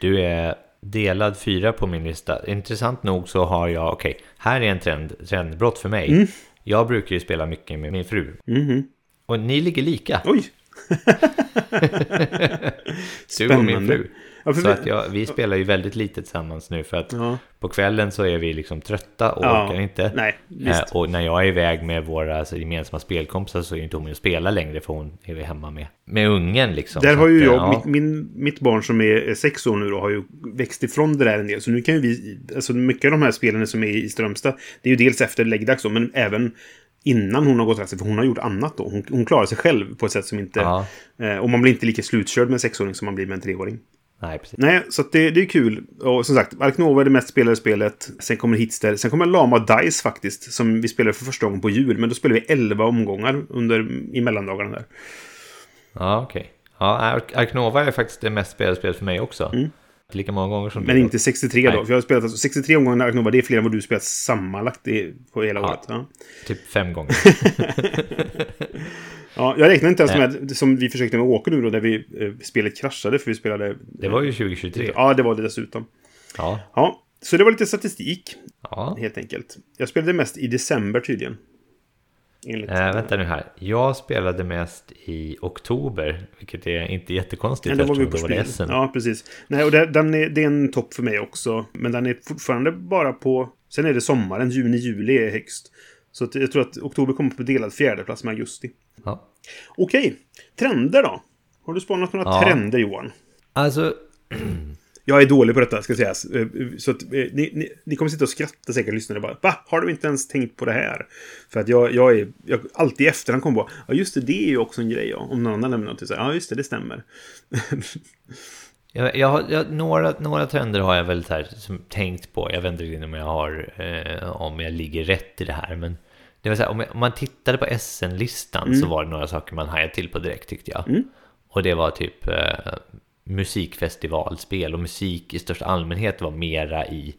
Du är delad fyra på min lista. Intressant nog så har jag, okej, här är en trend, trendbrott för mig. Mm. Jag brukar ju spela mycket med min fru. Mhm. Och ni ligger lika. Oj! Du och min fru. Ja, Så vi- att jag, vi spelar ju väldigt lite tillsammans nu för att Ja. på kvällen så är vi liksom trötta och Ja. orkar inte. Nej, Eh, och när jag är iväg med våra alltså, gemensamma spelkompisar så är inte hon med och spelar längre för hon är ju hemma med, med ungen liksom. Där har ju att, jag, ja. mitt, min, mitt barn som är är sex år nu då, har ju växt ifrån det där en del. Så nu kan ju vi, alltså mycket av de här spelen som är i Strömstad, det är ju dels efter läggdags då, men även innan hon har gått raster, för hon har gjort annat då. Hon, hon klarar sig själv på ett sätt som inte... Ja. Eh, och man blir inte lika slutkörd med en sexåring som man blir med en treåring. Nej, precis. Nej, så det, det är kul. Och som sagt, Ark Nova är det mest spelade spelet. Sen kommer Hitster. Sen kommer Lama Dice faktiskt, som vi spelade för första gången på jul. Men då spelade vi 11 omgångar under, i mellandagarna där. Ja, okej. Ja, Ark- Ark Nova är faktiskt det mest spelade spelet för mig också. Lika många gånger som Men du. inte 63 då. För jag har spelat alltså 63 omgångar Ark Nova. Det är fler än vad du spelat sammanlagt på hela Ja. året. Ja. Typ fem gånger. Ja, jag räknar inte ens med, som vi försökte med Åke nu då, där vi eh, spelet kraschade. För vi spelade... Det var ju 2023. Ja, det var det dessutom. Ja. Ja, så det var lite statistik, ja. helt enkelt. Jag spelade mest i december tydligen. Enligt, Eh, vänta nu här. Jag spelade mest i oktober, vilket är inte jättekonstigt Men då var vi på då var det. SM. Ja, precis. Nej, och det, den är, det är en topp för mig också. Men den är fortfarande bara på... Sen är det sommaren, juni, juli är högst. Så jag tror att oktober kommer på delad fjärdeplats med augusti. Ja. Okej, trender då? Har du spanat några Ja. trender Johan? Alltså, Jag är dålig på detta, ska sägas. Eh, Så att, eh, ni, ni, ni kommer sitta och skratta säkert, lyssnare bara. Va? Har du inte ens tänkt på det här? För att jag, jag är jag, alltid i efterhand kommer på. Ja, just det, det är ju också en grej, ja. Om någon annan nämner något. Så, här, ja, just det, det stämmer. jag, jag har, jag, några, några trender har jag väl här, som tänkt på. Jag vet inte om jag har, eh, om jag ligger rätt i det här. Men det var så här, om, jag, om man tittade på SN-listan så var det några saker man hajade till på direkt tyckte jag. Och det var typ eh, musikfestivalspel och musik i största allmänhet var mera i,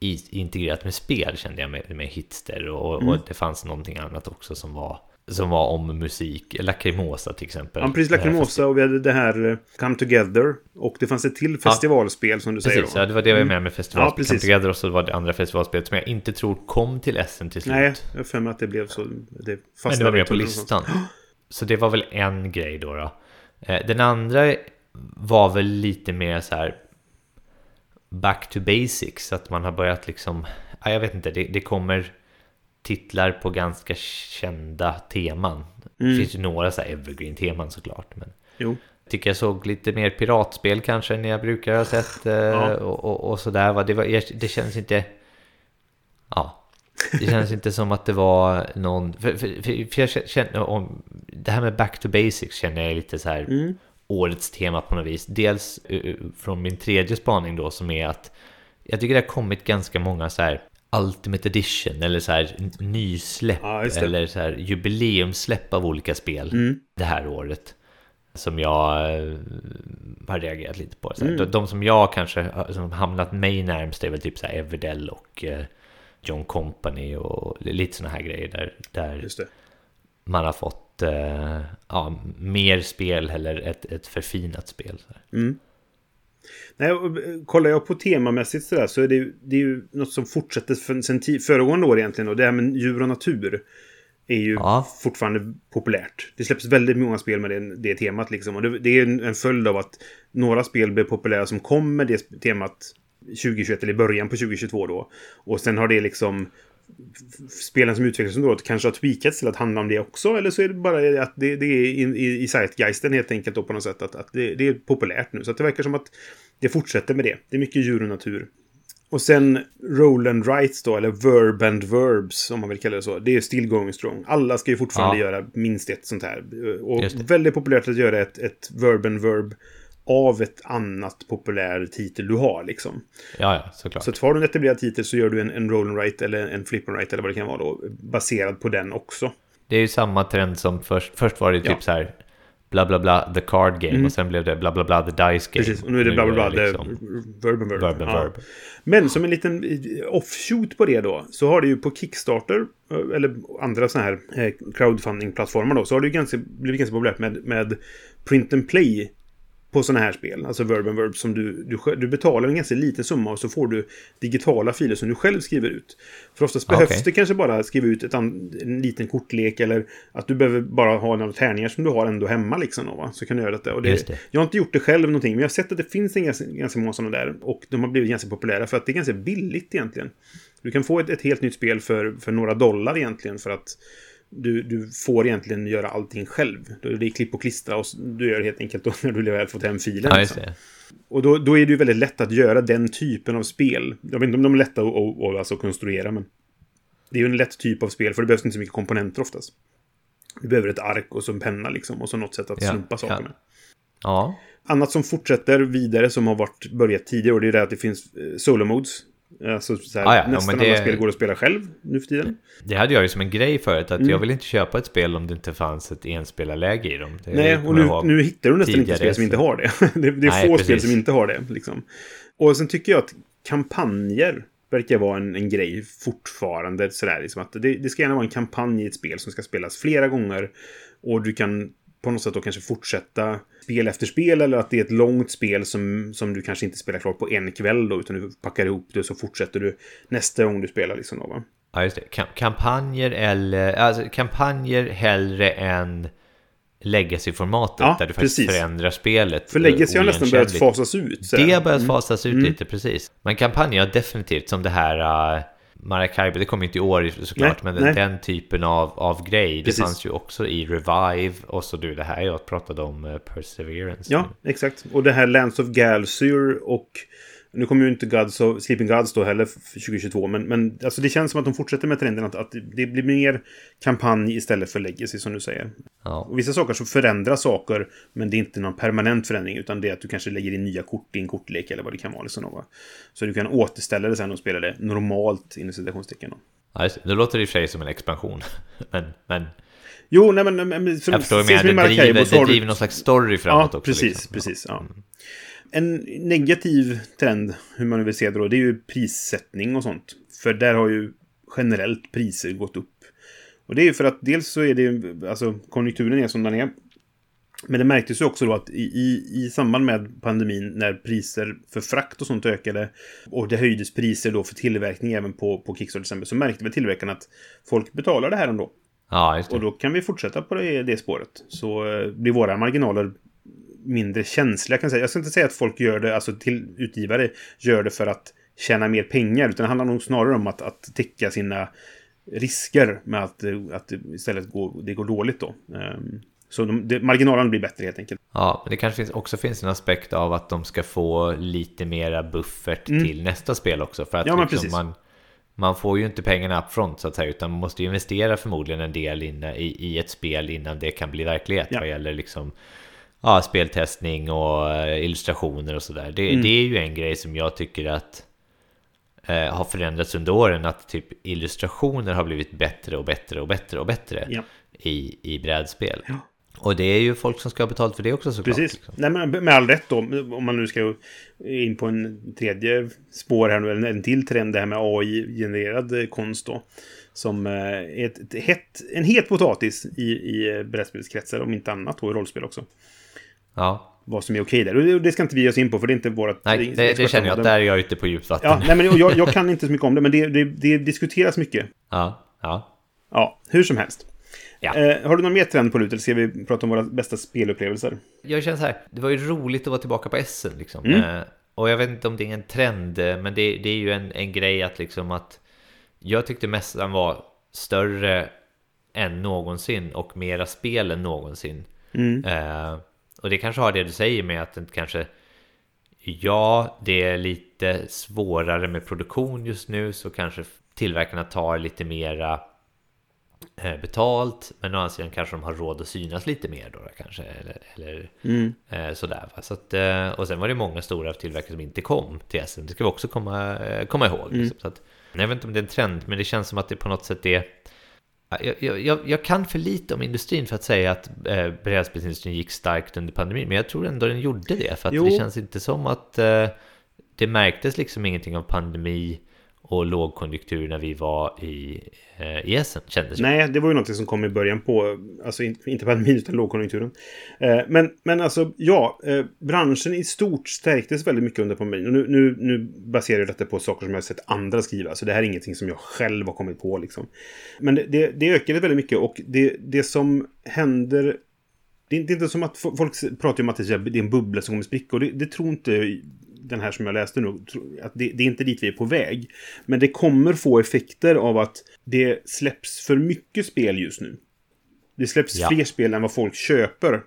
i integrerat med spel kände jag med, med Hitster och, och det fanns någonting annat också som var som var om musik, Lacrimosa till exempel. Ja, precis. Lacrimosa och vi hade det här eh, Come Together. Och det fanns ett till festivalspel som du säger Precis, då. ja, det var det jag var med med Ja, festivalspel. precis. Come Together och så var det andra festivalspelet som jag inte tror kom till SM till slut. Nej, jag har för mig att det blev så. Det men det var med på listan. Så det var väl en grej då. då. Eh, Den andra var väl lite mer så här back to basics. Att man har börjat liksom, ja, jag vet inte, det, det kommer titlar på ganska kända teman. Mm. Det finns ju några så här evergreen-teman såklart. Men Jo. tycker jag såg lite mer piratspel kanske än jag brukar ha sett. eh, och, och, och sådär. va. Det, var, jag- det känns inte... Ja. Det känns inte som att det var någon... För, för, för, jag känner... Om, det här med back to basics känner jag lite så här... Mm. Årets tema på något vis. Dels uh, från min tredje spaning då som är att... Jag tycker det har kommit ganska många så här... Ultimate Edition eller så här nysläpp Ja, eller så här jubileumsläpp av olika spel Mm. det här året. Som jag eh, har reagerat lite på. Så här, Mm. de, som jag kanske som hamnat mig närmst är väl typ så här Everdell och eh, John Company och lite sådana här grejer där, där man har fått eh, ja, mer spel eller ett, ett förfinat spel. Så. Mm. Nej, eh, kollar jag på temamässigt sådär så är det, det är ju något som fortsätter för, sen ti- föregående år egentligen. Och det här med djur och natur är ju Ja. fortfarande populärt. Det släpps väldigt många spel med det, det temat liksom. Och det, det är en, en följd av att några spel blev populära som kom med det temat 2021 eller i början på 2022 då. Och sen har det liksom spelen som utvecklas under året kanske har tweakats till att handla om det också. Eller så är det bara att det, det är i, i, i zeitgeisten helt enkelt då på något sätt. Att, att det, det är populärt nu. Så det verkar som att det fortsätter med det. Det är mycket djur och natur. Och sen Roland Rights då, eller Verb and Verbs om man vill kalla det så. Det är still going strong. Alla ska ju fortfarande Ja. göra minst ett sånt här. Och väldigt populärt att göra ett, ett Verb and Verb av ett annat populär titel du har liksom. Ja, ja, såklart. Så att har du en etablerad titel så gör du en, en roll and write eller en flip and write eller vad det kan vara då. Baserad på den också. Det är ju samma trend som först, först var det typ Ja. Mm. så här bla bla bla the card game och sen blev det bla bla bla the dice game. Precis, och nu är det bla bla bla. är liksom verb and verb. verb and Ja. verb. Men som en liten eh, offshoot på det då, så har det ju på Kickstarter, eh, eller andra sådana här eh, crowdfunding-plattformar då, så har det ju ganska, blivit ganska populärt med, med print and play på sådana här spel, alltså Verb and Verb, som du, du, du betalar en ganska liten summa och så får du digitala filer som du själv skriver ut. För oftast Ah, behövs det kanske bara skriva ut ett an, en liten kortlek eller att du behöver bara ha några tärningar som du har ändå hemma liksom. Då? Så kan du göra detta. Och det, det. Jag har inte gjort det själv någonting, men jag har sett att det finns en ganska, ganska många sådana där. Och de har blivit ganska populära för att det är ganska billigt egentligen. Du kan få ett, ett helt nytt spel för, för några dollar egentligen för att du, du får egentligen göra allting själv. Det är klipp och klistra och du gör det helt enkelt då när du väl fått hem filen. Ja, det. Och då, då är det ju väldigt lätt att göra den typen av spel. Jag vet inte om de är lätta att, att, att alltså konstruera, men det är ju en lätt typ av spel, för det behövs inte så mycket komponenter oftast. Du behöver ett ark och så en penna liksom, och så något sätt att Ja, slumpa saker med. Ja, Annat som fortsätter vidare, som har varit börjat tidigare, och det är det att det finns eh, solo modes. Alltså så här, Ah, ja, ja, nästan men det- alla spel går att spela själv nu för tiden. det hade jag ju som en grej förut, att Mm. jag vill inte köpa ett spel om det inte fanns ett enspelarläge i dem. Det Nej, och nu, nu hittar du nästan inte spel som inte har det. det, det är Nej, få spel precis. som inte har det. Liksom. Och sen tycker jag att kampanjer verkar vara en, en grej fortfarande. Sådär, liksom att det, det ska gärna vara en kampanj i ett spel som ska spelas flera gånger. Och du kan på något sätt då kanske fortsätta spel efter spel eller att det är ett långt spel som, som du kanske inte spelar klart på en kväll då utan du packar ihop det och så fortsätter du nästa gång du spelar liksom då va. Ja, just det. Kam- kampanjer eller... Alltså kampanjer hellre än legacy-formatet Ja, där du faktiskt precis. förändrar spelet. För Legacy har nästan börjat fasas ut. sådär. Det har börjat Mm. fasas ut lite, precis. Men kampanjer definitivt, som det här uh, Maracaibo, det kom inte i år såklart, Nej, men nej. den typen av, av grej, Precis. det fanns ju också i Revive, och så du, det här jag pratade om, uh, Perseverance. Ja, exakt. Och det här Lands of Galsyr och... Nu kommer ju inte Gods of, Sleeping Gods då heller för 2022, men, men alltså det känns som att de fortsätter med trenden att, att det blir mer kampanj istället för legacy, som du säger. Ja. Och vissa saker så förändrar saker, men det är inte någon permanent förändring, utan det är att du kanske lägger in nya kort i en kortlek eller vad det kan vara. Liksom, va? så du kan återställa det sen och spela det normalt, inom citationstecken. Ja, just det. Låter i och för sig som en expansion, men, men Jo, nej men... men- som, jag förstår vad du menar, det driver, det du- driver någon slags story framåt ja, också. Precis, liksom. precis. Ja. En negativ trend, hur man nu vill se det då, det är ju prissättning och sånt. För där har ju generellt priser gått upp. Och det är ju för att dels så är det ju, alltså konjunkturen är som den är. Men det märktes ju också då att i, i, i samband med pandemin när priser för frakt och sånt ökade och det höjdes priser då för tillverkning även på, på Kickstarter exempel så märkte väl tillverkarna att folk betalar det här ändå. Ja, just det. Och då kan vi fortsätta på det, det spåret. Så eh, blir våra marginaler mindre känsliga kan jag säga. Jag ska inte säga att folk gör det, alltså till utgivare gör det för att tjäna mer pengar. Utan det handlar nog snarare om att, att täcka sina risker med att, att istället går, det går dåligt då. Ehm, Så de, det, marginalen blir bättre helt enkelt. Ja, men det kanske finns, också finns en aspekt av att de ska få lite mera buffert till nästa spel också. För att Mm. Ja, liksom man, man får ju inte pengarna upfront så att säga, utan man måste ju investera förmodligen en del innan, i, i ett spel innan det kan bli verklighet. Ja. Vad gäller liksom ja, speltestning och eh, illustrationer och sådär. Det, Mm. det är ju en grej som jag tycker att eh, har förändrats under åren, att typ illustrationer har blivit bättre och bättre och bättre och bättre Ja. i, i brädspel. Ja. Och det är ju folk som ska ha betalt för det också såklart. Precis. liksom. Nej, men med all rätt då. Om man nu ska in på en tredje spår här nu, eller en till trend, det här med AI-genererad eh, konst då. Som eh, är ett, ett hett, en het potatis i, i brädspelskretsar, om inte annat, och i rollspel också. Ja, Vad som är okej där. Och det- ska inte vi ge oss in på, för det är inte vårt... nej, det, det känner jag att där är jag ute på djupt vatten. Ja, nej, men jag, jag kan inte så mycket om det, men det, det, det diskuteras mycket. ja, ja. Ja, hur som helst. Ja. Eh, har du någon mer trend på lut, eller ska vi prata om våra bästa spelupplevelser? Jag känner så här, det var ju roligt att vara tillbaka på Essen liksom. Mm. Eh, och jag vet inte om det är en trend, eh, men det, det är ju en, en grej att liksom att jag tyckte mässan var större än någonsin och mera spel än någonsin. Mm. Eh, och det kanske har det du säger med att det kanske Ja, det är lite svårare med produktion just nu så kanske tillverkarna tar lite mera eh, betalt men å andra sidan kanske de har råd att synas lite mer då kanske eller, eller Mm. eh, sådär va? så att, eh, och sen var det många stora tillverkare som inte kom till SM det ska vi också komma, komma ihåg Mm. liksom. så att, jag vet inte om det är en trend men det känns som att det på något sätt är jag, jag, jag, kan för lite om industrin för att säga att eh, brädspelsindustrin gick starkt under pandemin men jag tror ändå den gjorde det för att Jo. det känns inte som att eh, det märktes liksom ingenting av pandemi och lågkonjunktur när vi var i, eh, i Essen, kändes det Nej, det var ju något som kom i början på, alltså inte pandemin utan lågkonjunkturen. Eh, men, men alltså, ja, eh, branschen i stort stärktes väldigt mycket under pandemin. Och nu, nu, nu baserar jag detta på saker som jag har sett andra skriva, så det här är ingenting som jag själv har kommit på liksom. Men det, det, det ökade väldigt mycket och det, det som händer det är inte som att folk pratar om att det är en bubbla som kommer spricka. Och det, det tror inte den här som jag läste nu, att det, det, är inte dit vi är på väg. Men det kommer få effekter av att det släpps för mycket spel just nu. Det släpps ja. fler spel än vad folk köper.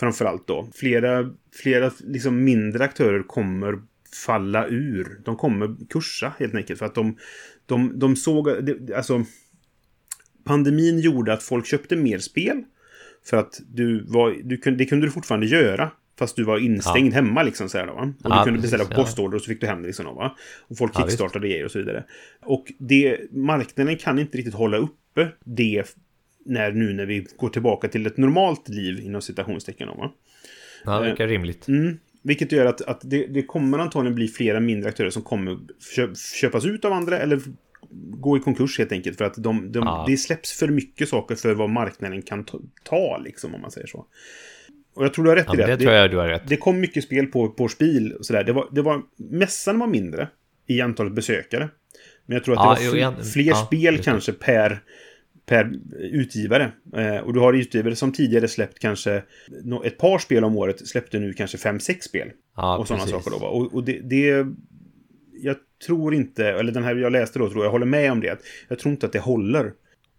Framförallt då. Flera, flera liksom mindre aktörer kommer falla ur. De kommer kursa helt enkelt. För att de, de, de såg... Alltså, pandemin gjorde att folk köpte mer spel. För att du var, du kunde, det kunde du fortfarande göra. Fast du var instängd ja. hemma liksom så här, då, va? Och ja, du kunde beställa på postorder och så fick du hem det liksom, va? Och folk ja, kickstartade grejer och så vidare. Och det, marknaden kan inte riktigt hålla uppe det när, nu när vi går tillbaka till ett normalt liv inom citationstecken. Va? Ja, det verkar eh, rimligt. Mm, vilket gör att, att det, det, kommer antagligen bli flera mindre aktörer som kommer köpas ut av andra eller gå i konkurs helt enkelt. För att de, de, ja. det släpps för mycket saker för vad marknaden kan ta, liksom, om man säger så. Och jag tror du har rätt ja, i det. Det tror jag du har rätt. Det kom mycket spel på, på spel och sådär. Det var, det var, mässan var mindre i antalet besökare. Men jag tror att ja, det var jo, fler ja, spel kanske per, per utgivare. Eh, och du har utgivare som tidigare släppt kanske ett par spel om året släppte nu kanske fem, sex spel. Ja, och sådana saker då. Och, och det, det, Jag tror inte, eller den här jag läste då tror jag, jag håller med om det. Att jag tror inte att det håller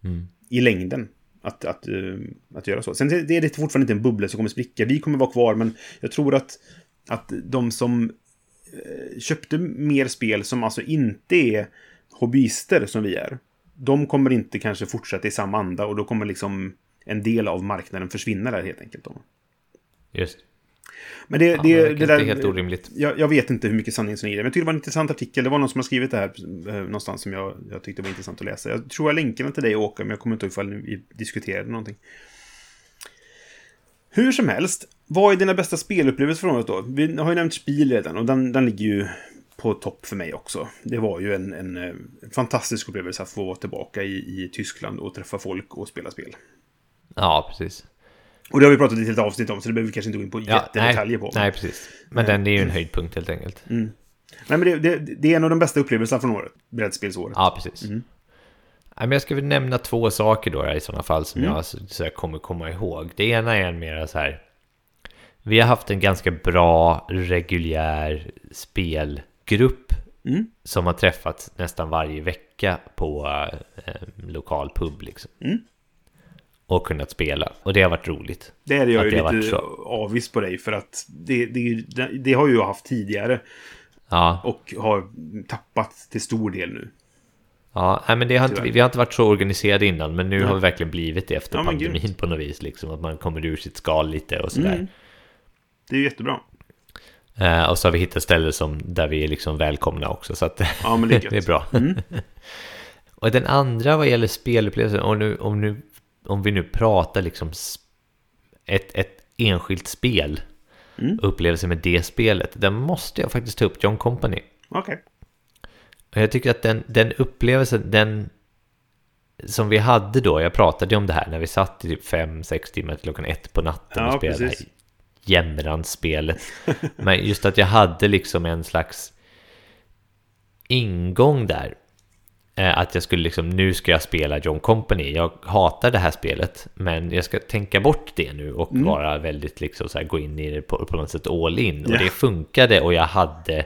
mm. i längden att, att, uh, att göra så. Sen det är det fortfarande inte en bubbla som kommer spricka. Vi kommer vara kvar, men jag tror att, att de som uh, köpte mer spel som alltså inte är hobbyister som vi är, de kommer inte kanske fortsätta i samma anda och då kommer liksom en del av marknaden försvinna där helt enkelt. Då. Just. Men det, ja, det, det, det där, är helt orimligt. Jag, jag, vet inte hur mycket sanning som är det. Men jag tycker det var en intressant artikel. Det var någon som har skrivit det här eh, någonstans som jag, jag tyckte var intressant att läsa. Jag tror jag länkar den till dig Åke, men jag kommer inte ihåg ifall vi diskuterade någonting. Hur som helst, vad är dina bästa spelupplevelser från året då? Vi har ju nämnt Spiel redan och den, den ligger ju på topp för mig också. Det var ju en, en, en fantastisk upplevelse att få vara tillbaka i, i Tyskland och träffa folk och spela spel. Ja, precis. Och det har vi pratat i ett helt avsnitt om, så det behöver vi kanske inte gå in på ja, jättedetaljer på. Nej, precis. Men den är ju en höjdpunkt helt enkelt. Mm. Nej, men det, det, det, är en av de bästa upplevelserna från året. Brädspelsåret. Ja, precis. Mm. Men jag ska väl nämna två saker då i sådana fall som mm. jag så, så jag kommer komma ihåg. Det ena är en mera så här. Vi har haft en ganska bra reguljär spelgrupp mm. som har träffats nästan varje vecka på eh, lokal pub liksom. Och kunnat spela. Och det har varit roligt. Det är jag ju lite avis på dig för att det, det, det, har jag haft tidigare. Ja. Och har tappat till stor del nu. Ja, nej, men det har inte, vi har inte varit så organiserade innan, men nu ja. har vi verkligen blivit det efter ja, pandemin på något vis. Liksom, att man kommer ur sitt skal lite och sådär. Mm. Det är jättebra. Uh, och så har vi hittat ställen som, där vi är liksom välkomna också, så att ja, det, är det är bra. Mm. och den andra vad gäller spelupplevelsen, och nu, om nu om vi nu pratar liksom ett, ett enskilt spel, mm. upplevelse med det spelet, där måste jag faktiskt ta upp John Company. Okej. Okay. Jag tycker att den, den upplevelsen, den som vi hade då, jag pratade om det här när vi satt i typ 5-6 timmar till klockan ett på natten ja, och spelade precis. jämranspelet. Men just att jag hade liksom en slags ingång där att jag skulle liksom, nu ska jag spela John Company. Jag hatar det här spelet, men jag ska tänka bort det nu och mm. vara väldigt liksom så här, gå in i det på, på något sätt all in. Och det funkade och jag hade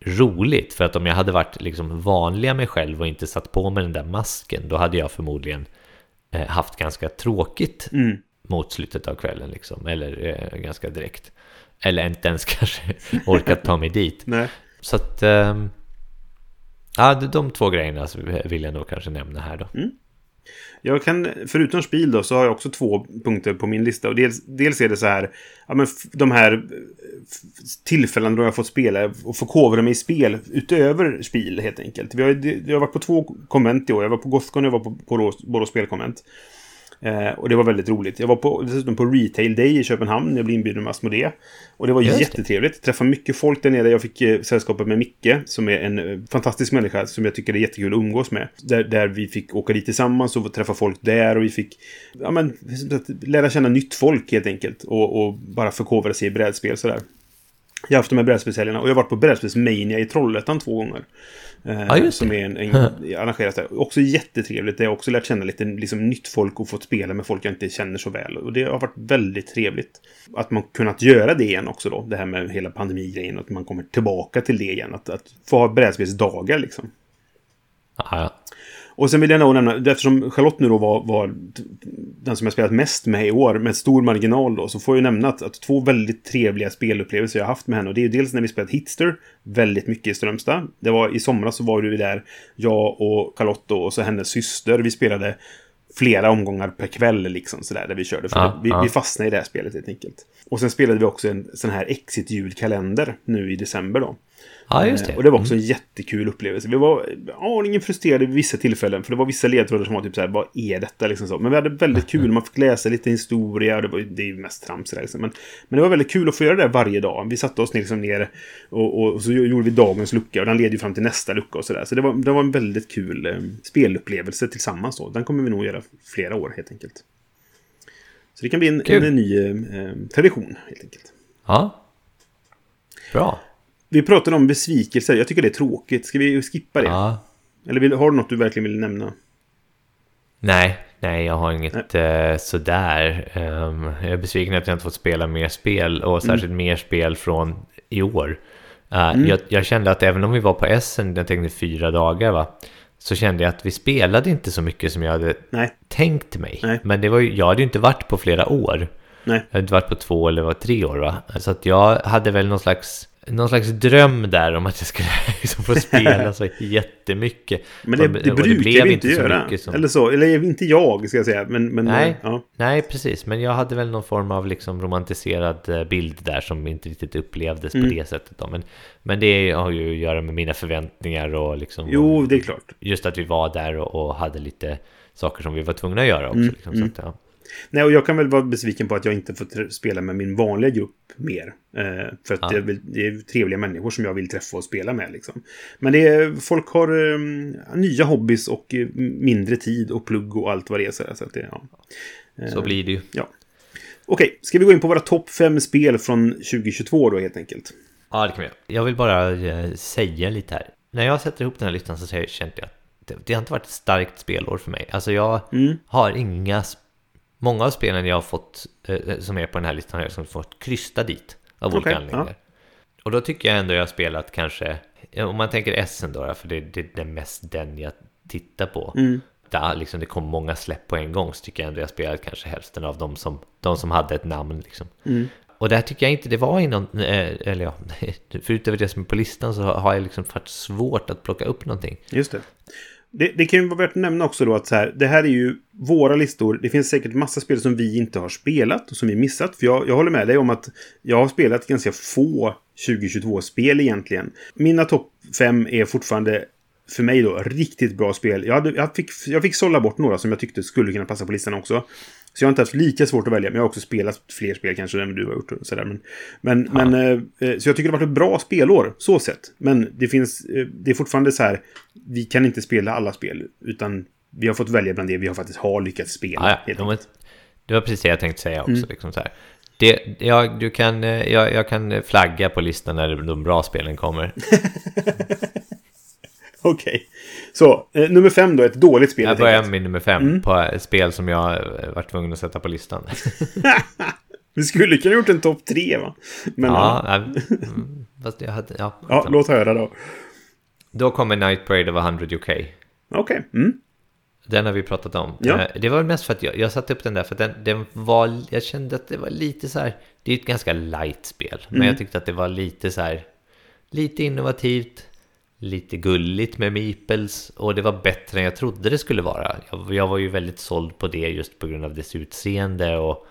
roligt. För att om jag hade varit liksom vanliga mig själv och inte satt på mig den där masken, då hade jag förmodligen eh, haft ganska tråkigt mm. mot slutet av kvällen liksom. Eller eh, ganska direkt. Eller inte ens kanske orkat ta mig dit. Nej. Så att... Eh, Ja, de två grejerna vill jag nog kanske nämna här då. Mm. Jag kan, förutom Spiel då, så har jag också två punkter på min lista. Och dels, dels är det så här, ja men de här eh, tillfällen då jag fått spela och förkovra mig i spel utöver Spiel helt enkelt. Vi har, jag har varit på två konvent i år. Jag var på Gothcon och jag var på Borås, Borås spelkonvent. Eh, och det var väldigt roligt. Jag var på, dessutom på Retail Day i Köpenhamn. Jag blev inbjuden med Asmodee. Och det var Just det. jättetrevligt. Jag träffade mycket folk där nere. Jag fick eh, sällskapet med Micke, som är en eh, fantastisk människa som jag tycker är jättekul att umgås med. Där, där vi fick åka dit tillsammans och träffa folk där. Och vi fick ja, men, lära känna nytt folk helt enkelt. Och, och bara förkovra sig i brädspel sådär. Jag har haft de här brädspelshelgerna och jag har varit på Brädspelsmania i Trollhättan två gånger. Eh, det. som är en, en arrangerat där. Också jättetrevligt. Där jag också lärt känna lite liksom, nytt folk och fått spela med folk jag inte känner så väl. Och det har varit väldigt trevligt. Att man kunnat göra det igen också då. Det här med hela pandemigrejen. Att man kommer tillbaka till det igen. Att, att få ha brädspelsdagar liksom. Ja. Och sen vill jag nog nämna, eftersom Charlotte nu då var, var den som jag spelat mest med i år, med stor marginal då, så får jag ju nämna att, att två väldigt trevliga spelupplevelser jag har haft med henne. Och det är ju dels när vi spelat Hitster, väldigt mycket i Strömstad. Det var i somras så var du där, jag och Charlotte och så hennes syster. Vi spelade flera omgångar per kväll liksom sådär, där vi körde. För Ja, vi, ja. vi fastnade i det här spelet helt enkelt. Och sen spelade vi också en sån här Exit-julkalender nu i december då. Ja, just det. Eh, Och det var också en jättekul upplevelse. Vi var aningen frustrerade vid vissa tillfällen. För det var vissa ledtrådar som var typ så här, vad är detta? Liksom så. Men vi hade väldigt kul. Man fick läsa lite historia. Och det, var, det är ju mest trams där, liksom. men, men det var väldigt kul att få göra det varje dag. Vi satte oss liksom ner och, och, och så gjorde vi dagens lucka. Och den leder ju fram till nästa lucka och sådär. Så det var, det var en väldigt kul eh, spelupplevelse tillsammans då. Den kommer vi nog göra flera år helt enkelt. Så det kan bli en, Kul. en, ny eh, tradition helt enkelt. Ja. Bra. Vi pratade om besvikelser. Jag tycker det är tråkigt. Ska vi skippa det? Ja. Eller vill, har du något du verkligen vill nämna? Nej, nej, jag har inget eh, sådär. Ehm, jag är besviken att jag inte fått spela mer spel och särskilt mer spel från i år. Eh, jag, jag kände att även om vi var på Essen, jag tänkte fyra dagar va, så kände jag att vi spelade inte så mycket som jag hade Nej. tänkt mig. Nej. Men det var ju, jag hade ju inte varit på flera år. Nej. Jag hade inte varit på två eller var tre år va. Så att jag hade väl någon slags, någon slags dröm där om att jag skulle liksom få spela så jättemycket. Men det, det brukar vi inte göra. som- Eller så. Eller inte jag, ska jag säga. Men, men Nej. eh, Ja. Nej, precis. Men jag hade väl någon form av liksom romantiserad eh, bild där som inte riktigt upplevdes Mm. på det sättet. Då. Men, men det har ju att göra med mina förväntningar och liksom... Jo, det är klart. Just att vi var där och, och hade lite saker som vi var tvungna att göra också. Mm, liksom, så att, ja. Nej, och jag kan väl vara besviken på att jag inte fått spela med min vanliga grupp mer. Eh, för att Ja. det, är, det är trevliga människor som jag vill träffa och spela med. Liksom. Men det är, folk har eh, nya hobbys och eh, mindre tid och plugg och allt vad det är. Så, att det, ja. Så blir det ju. ja. Okej, ska vi gå in på våra topp fem spel från 2022 då helt enkelt? Ja, det kan vi göra. Jag vill bara eh, säga lite här. När jag sätter ihop den här listan så kände jag att det, det har inte varit ett starkt spelår för mig. Alltså jag Mm. har inga... sp- Många av spelen jag har fått, eh, som är på den här listan, har jag liksom fått krysta dit av olika Okej, anledningar. Och då tycker jag ändå jag har spelat kanske, ja, om man tänker Essen då, för det, det är mest den jag tittar på. Mm. Där liksom det kom många släpp på en gång så tycker jag ändå jag spelat kanske hälften av dem som, de som hade ett namn liksom. Mm. Och där tycker jag inte det var i någon, eh, eller ja, förutom det som är på listan så har jag liksom varit svårt att plocka upp någonting. Just det. Det. Det kan ju vara värt att nämna också då att så här, det här är ju våra listor. Det finns säkert massa spel som vi inte har spelat och som vi missat. För jag, jag håller med dig om att jag har spelat ganska få 2022-spel egentligen. Mina topp fem är fortfarande för mig då riktigt bra spel. Jag, hade, jag, fick, jag fick sålla bort några som jag tyckte skulle kunna passa på listan också. Så jag har inte haft lika svårt att välja, men jag har också spelat fler spel kanske än du har gjort. Och sådär. Men, men, men, eh, eh, så jag tycker det har varit ett bra spelår, så sett. Men det finns, eh, det är fortfarande så här, vi kan inte spela alla spel, utan vi har fått välja bland det vi har faktiskt har lyckats spela. Ja, ja. men det var precis det jag tänkte säga också. Mm. Liksom så här. Det, jag, du kan, eh, jag, jag kan flagga på listan när de bra spelen kommer. Okej. Så, eh, nummer fem då, ett dåligt spel. Jag börjar med nummer fem Mm. på ett spel som jag eh, varit tvungen att sätta på listan. Vi skulle kunna gjort en topp tre, va? Men, ja, ja, mm, fast jag hade, ja, ja, låt höra då. Då kommer Night Parade of 100 UK. Okej. Mm. Den har vi pratat om. Ja. Eh, Det var mest för att jag, jag satte upp den där för att den, den var, jag kände att det var lite så här, det är ett ganska light spel, men Mm. jag tyckte att det var lite så här, lite innovativt, lite gulligt med meeples och det var bättre än jag trodde det skulle vara. Jag, jag var ju väldigt såld på det just på grund av dess utseende och,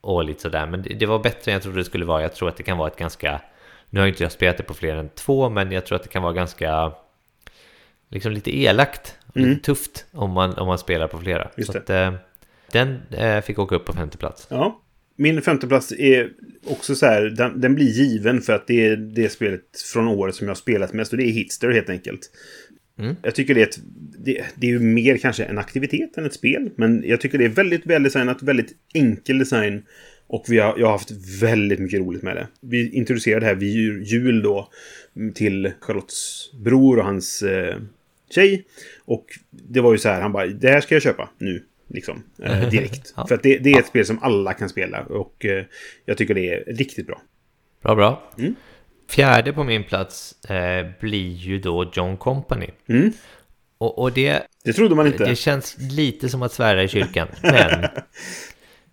och lite sådär, men det, det var bättre än jag trodde det skulle vara. Jag tror att det kan vara ett ganska, nu har inte jag spelat det på fler än två, men jag tror att det kan vara ganska liksom lite elakt och Mm. lite tufft om man, om man spelar på flera. Just så att, eh, Den eh, fick åka upp på femte plats. Ja. Min femteplats är också så här, den, den, blir given för att det är det spelet från året som jag har spelat mest och det är Hitster helt enkelt. Mm. Jag tycker det är, ett, det, det, är ju mer kanske en aktivitet än ett spel, men jag tycker det är väldigt väldesignat, väldigt enkel design och vi har, jag har haft väldigt mycket roligt med det. Vi introducerade det här vid jul då till Charlottes bror och hans eh, tjej. Och det var ju så här, han bara, det här ska jag köpa nu. Liksom, eh, direkt. ja. För att det, det, är ett spel som alla kan spela. Och eh, jag tycker det är riktigt bra. Bra, bra. Mm. Fjärde på min plats eh, blir ju då John Company. Mm. Och, och, det... Det trodde man inte. Det känns lite som att svära i kyrkan. Men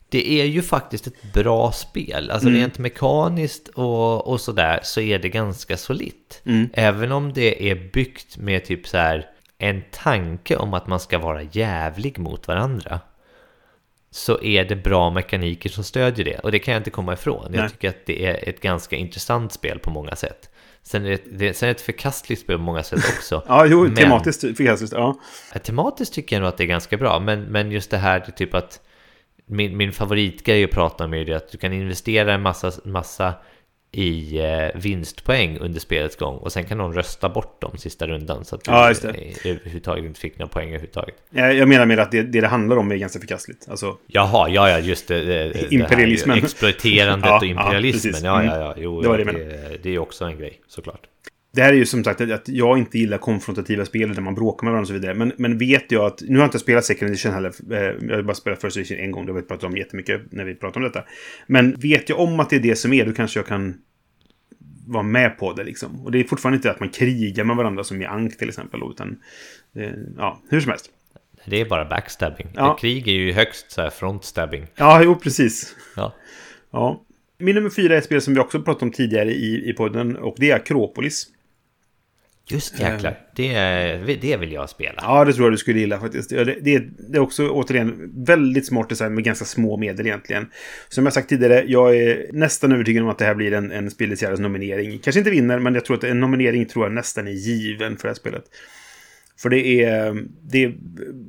det är ju faktiskt ett bra spel. Alltså mm. rent mekaniskt och, och sådär så är det ganska solitt. Mm. Även om det är byggt med typ så här en tanke om att man ska vara jävlig mot varandra så är det bra mekaniker som stödjer det. Och det kan jag inte komma ifrån. Jag Nej. tycker att det är ett ganska intressant spel på många sätt. Sen är det, det, sen är det ett förkastligt spel på många sätt också. ja, jo, men, tematiskt förkastligt. Ja. Tematiskt tycker jag nog att det är ganska bra. Men, men just det här, typ att min, min favoritgrej att prata om är det att du kan investera en massa, massa i eh, vinstpoäng under spelets gång och sen kan någon rösta bort dem sista rundan så att du ja, överhuvudtaget inte fick några poäng överhuvudtaget. Ja, jag menar med att det, det, det handlar om är ganska förkastligt. Alltså... Jaha, ja, ja, just det. det Imperialismen. Det här, exploaterandet ja, och imperialismen. Ja, ja, ja, jo, det, var det, det, det är också en grej, såklart. Det här är ju som sagt att jag inte gillar konfrontativa spel där man bråkar med varandra och så vidare. Men, men vet jag att... Nu har jag inte spelat Second Edition heller. Eh, jag har bara spelat First Edition en gång. Det har vi pratat om jättemycket när vi pratar om detta. Men vet jag om att det är det som är, då kanske jag kan vara med på det liksom. Och det är fortfarande inte att man krigar med varandra som i Ank till exempel. Utan, ja, hur som helst. Det är bara backstabbing. Ja. Krig är ju högst så här frontstabbing. Ja, jo, precis. Ja. ja. Min nummer fyra är ett spel som vi också pratat om tidigare i, i podden. Och det är Akropolis. Just jäklar, eh. det, det vill jag spela. Ja, det tror jag du skulle gilla faktiskt. Det, det, det är också återigen väldigt smart design med ganska små medel egentligen. Som jag sagt tidigare, jag är nästan övertygad om att det här blir en, en Spelets nominering. Kanske inte vinner, men jag tror att en nominering tror jag nästan är given för det här spelet. För det är, det är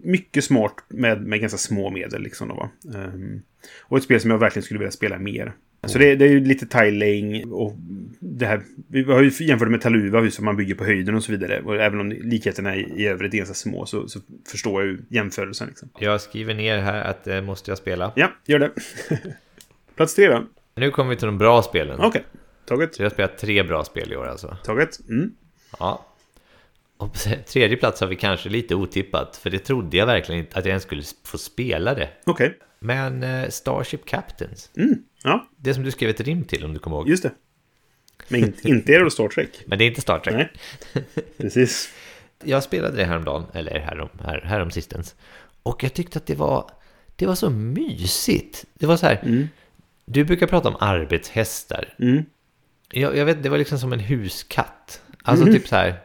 mycket smart med, med ganska små medel. Liksom då, um, och ett spel som jag verkligen skulle vilja spela mer. Så det, det, är ju lite tiling och det här. Vi har ju jämfört med Taluva, hur man bygger på höjden och så vidare. Och även om likheterna i, i övrigt är ganska små så, så förstår jag ju jämförelsen. Liksom. Jag skriver ner här att det måste jag spela. Ja, gör det. Plats tre då? Nu kommer vi till de bra spelen. Okej, okay. taget. Så jag har spelat tre bra spel i år alltså. Taget. Mm. Ja. Och på tredje plats har vi kanske lite otippat, för det trodde jag verkligen inte att jag ens skulle få spela det. Okej. Okay. Men uh, Starship Captains. Mm. Ja. Det som du skrev ett rim till om du kommer ihåg. Just det. Men inte är det Star Trek. Men det är inte Star Trek. Nej, precis. jag spelade det häromdagen, eller härom, här, härom sistens. Och jag tyckte att det var, det var så mysigt. Det var så här, mm. du brukar prata om arbetshästar. Mm. Jag, jag, vet, det var liksom som en huskatt. Alltså mm. typ så här,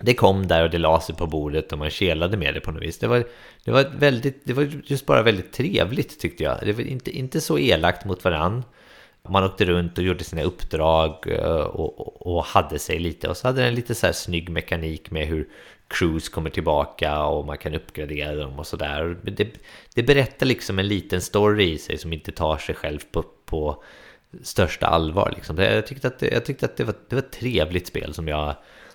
det kom där och det la sig på bordet och man kelade med det på något vis. Det var, det var, väldigt, det var just bara väldigt trevligt tyckte jag. Det var inte, inte så elakt mot varann. Man åkte runt och gjorde sina uppdrag eh, och, och, och hade sig lite. Och så hade den lite så här snygg mekanik med hur Cruise kommer tillbaka och man kan uppgradera dem och sådär. Det, det berättar liksom en liten story i sig som inte tar sig själv på, på största allvar. Liksom. Jag tyckte att, det, jag tyckte att det, var, det var ett trevligt spel som jag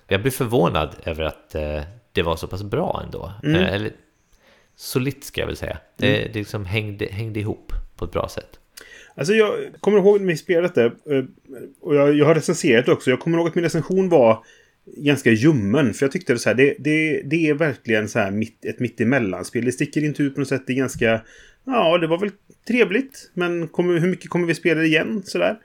jag blev förvånad över att eh, det var så pass bra ändå. Mm. Eh, eller solitt ska jag väl säga. Det, mm. det liksom hängde, hängde ihop på ett bra sätt. Alltså jag kommer ihåg när vi spelade det. Eh, och jag, jag har recenserat det också. Jag kommer ihåg att min recension var ganska ljummen. För jag tyckte det så här, det, det, det är verkligen så här mitt, ett mittemellanspel. Det sticker inte ut på något sätt. Det är ganska... Ja, det var väl trevligt. Men kommer, hur mycket kommer vi spela igen? Sådär.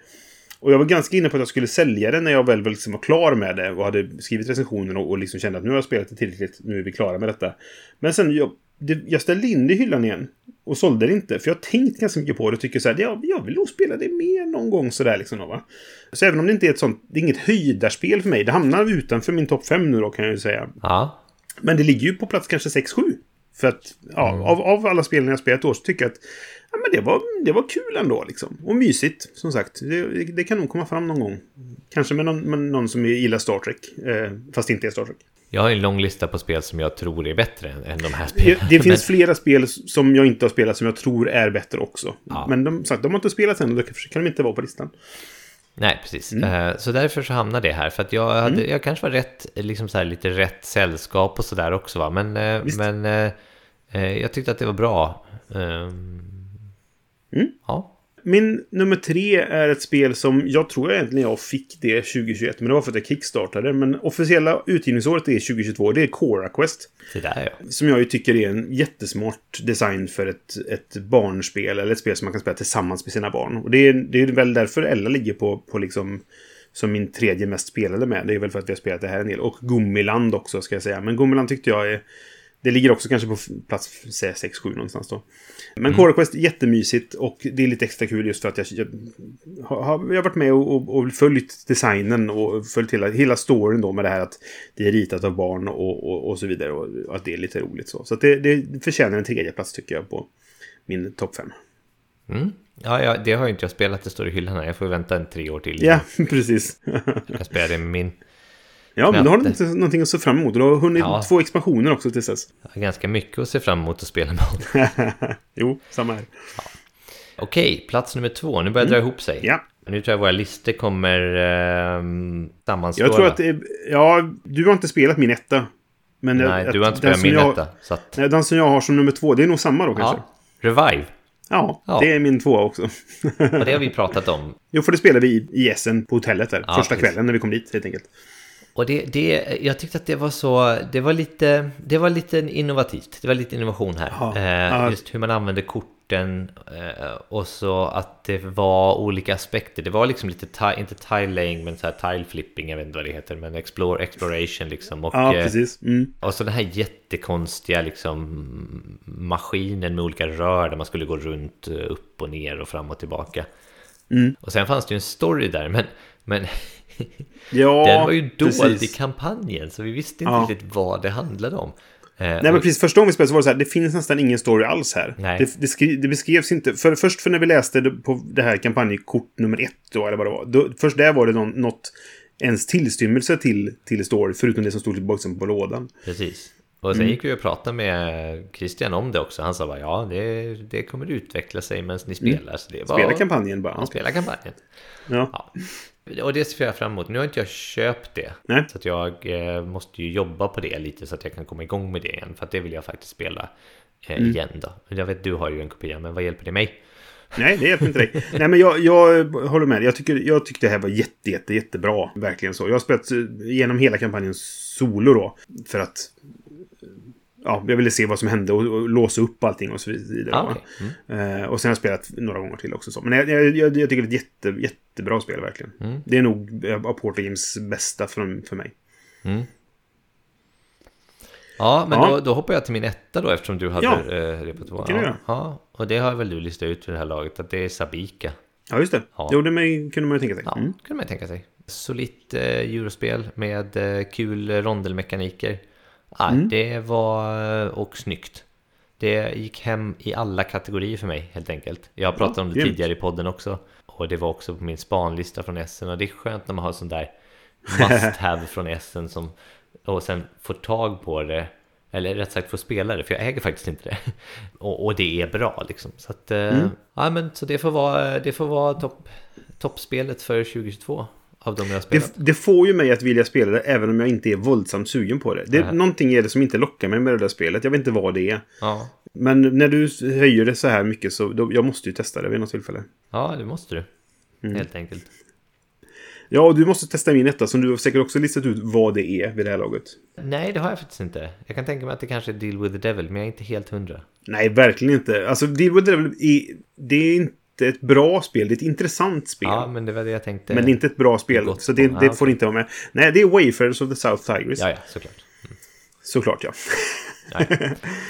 Och jag var ganska inne på att jag skulle sälja det när jag väl liksom var klar med det och hade skrivit recensionen och, och liksom kände att nu har jag spelat det tillräckligt, nu är vi klara med detta. Men sen, jag, det, jag ställde in det i hyllan igen och sålde det inte. För jag har tänkt ganska mycket på det och tycker så här, ja, jag vill nog spela det mer någon gång sådär liksom. Va? Så även om det inte är ett sånt, det är inget höjdarspel för mig. Det hamnar utanför min topp 5 nu då kan jag ju säga. Ja. Men det ligger ju på plats kanske 6-7. För att, ja, mm. av, av alla spelen jag spelat då så tycker jag att ja, men det, var, det var kul ändå liksom. Och mysigt, som sagt. Det, det kan nog komma fram någon gång. Kanske med någon, med någon som gillar Star Trek. Eh, fast inte är Star Trek. Jag har en lång lista på spel som jag tror är bättre än, än de här spelen. Det, det finns flera spel som jag inte har spelat som jag tror är bättre också. Ja. Men de, sagt, de har inte spelat än och då kan de inte vara på listan. Nej, precis. Mm. Eh, Så därför så hamnade det här. För att jag, hade, jag kanske var rätt, liksom så här, lite rätt sällskap och sådär också va. Men, eh, Visst. men eh, jag tyckte att det var bra. Mm. Ja. Min nummer tre är ett spel som jag tror egentligen jag fick det 2021. Men det var för att jag kickstartade. Men officiella utgivningsåret är 2022. Det är Cora Quest. Det där ja. Som jag ju tycker är en jättesmart design för ett, ett barnspel. Eller ett spel som man kan spela tillsammans med sina barn. Och det är, det är väl därför Ella ligger på, på liksom... Som min tredje mest spelade med. Det är väl för att vi har spelat det här en del. Och Gummiland också ska jag säga. Men Gummiland tyckte jag är... Det ligger också kanske på plats 6-7 någonstans då. Men mm. Core Quest jättemysigt och det är lite extra kul just för att jag, jag, har, jag varit med och, och, och följt designen och följt hela, hela storyn då med det här att det är ritat av barn och, och, och så vidare och att det är lite roligt så. Så det, det förtjänar en tredje plats tycker jag på min topp 5. Mm. Ja, ja, det har ju inte jag spelat, det står i hyllan här. Jag får vänta en tre år till. Ja, precis. jag kan spela det med min. Ja, men då har du inte någonting att se fram emot. Du har hunnit Ja. två expansioner också tills dess. Jag ganska mycket att se fram emot att spela med. jo, samma här. Okej, plats nummer två. Nu börjar det dra ihop sig. Mm. Ja. Nu tror jag våra listor kommer eh, sammanstråla. Jag tror att är, Ja, du har inte spelat min etta. Men jag- Nej, att du har inte spelat min jag- etta. Så att, Nej, den som jag har som nummer två, det är nog samma då kanske. ja, Revive. Ja, Ja. det är min tvåa också. Och det har vi pratat om. jo, för det spelade vi i- i Essen på hotellet där. Ja, första precis. kvällen när vi kom dit, helt enkelt. Och det, det, jag tyckte att det var så, det var lite, det var lite innovativt. Det var lite innovation här. Ja. Eh, Ja. Just hur man använde korten eh, och så att det var olika aspekter. Det var liksom lite, ti- inte tile laying men så här tile flipping, jag vet inte vad det heter, men explore, exploration liksom. Och, Ja, eh, precis. Mm. och så den här jättekonstiga liksom maskinen med olika rör där man skulle gå runt eh, upp och ner och fram och tillbaka. Mm. Och sen fanns det ju en story där, men, men Ja, den var ju dold precis. i kampanjen så vi visste inte Ja. riktigt vad det handlade om. Eh, Nej, men precis. Första gången vi spelade så var det så här, det finns nästan ingen story alls här. Det, det, skri, det beskrevs inte. För, först för när vi läste det på det här kampanjkort nummer ett, då, eller vad det var. Då, först där var det någon, något, ens tillstymmelse till, till story, förutom det som stod tillbaka på lådan. Precis. Och sen Mm. gick vi och pratade med Christian om det också. Han sa bara ja, det, det kommer utveckla sig medan ni spelar. Så det var, Mm. Spela kampanjen bara. Spela kampanjen. Ja. Ja. Och det ser jag fram emot. Nu har inte jag köpt det. Nej. Så att jag eh, måste ju jobba på det lite så att jag kan komma igång med det igen. För att det vill jag faktiskt spela eh, Mm. igen då. Jag vet, du har ju en kopia, men vad hjälper det mig? Nej, det hjälper inte dig. Nej, men jag, jag håller med. Jag tycker, jag tyckte det här var jätte, jätte, jättebra. Verkligen så. Jag har spelat eh, igenom hela kampanjen solo då. För att... Ja, jag ville se vad som hände och, och låsa upp allting och så vidare. Ah, okej. Mm. Eh, och sen har jag spelat några gånger till också. Så. Men jag, jag, jag, tycker det är ett jätte, jättebra spel verkligen. Mm. Det är nog eh, av Portal Games bästa för, för mig. Mm. Ja, men Ja. Då, då hoppar jag till min etta då eftersom du hade Ja, eh, du Ja, ja, och det har väl du listat ut vid det här laget att det är Sabika. Ja, just det. Ja. Jo, det kunde man ju tänka sig. Ja, Mm. kunde man tänka sig. Solitt eh, eurospel med eh, kul rondelmekaniker. Ja, Mm. Det var eh, och snyggt. Det gick hem i alla kategorier för mig helt enkelt. Jag har pratat om det grymt. tidigare i podden också. Och det var också på min spanlista från Essen. Och det är skönt när man har sån där must have från Essen som och sen får tag på det. Eller rätt sagt får spela det, för jag äger faktiskt inte det. Och, och det är bra liksom. Så att, eh, Mm. ja men så det får vara, det får vara topp, toppspelet för 2022. Av de jag spelat. Det, det får ju mig att vilja spela det även om jag inte är våldsamt sugen på det. det Nej. någonting är det som inte lockar mig med det där spelet. Jag vet inte vad det är. Ja. Men när du höjer det så här mycket så då, jag måste ju testa det vid något tillfälle. ja, det måste du. Mm. Helt enkelt. Ja, och du måste testa min etta som du har säkert också listat ut vad det är vid det här laget. Nej, det har jag faktiskt inte. Jag kan tänka mig att det kanske är Deal with the Devil, men jag är inte helt hundra. Nej, verkligen inte. Alltså, Deal with the Devil är, det är inte ett bra spel. Det är ett intressant spel. Ja, men det var det jag tänkte. men det är inte ett bra spel. Gott Så det, det Ja, får okej. inte vara med. Nej, det är Wayfarers of the South Tigris. Ja, ja, såklart. Såklart, ja.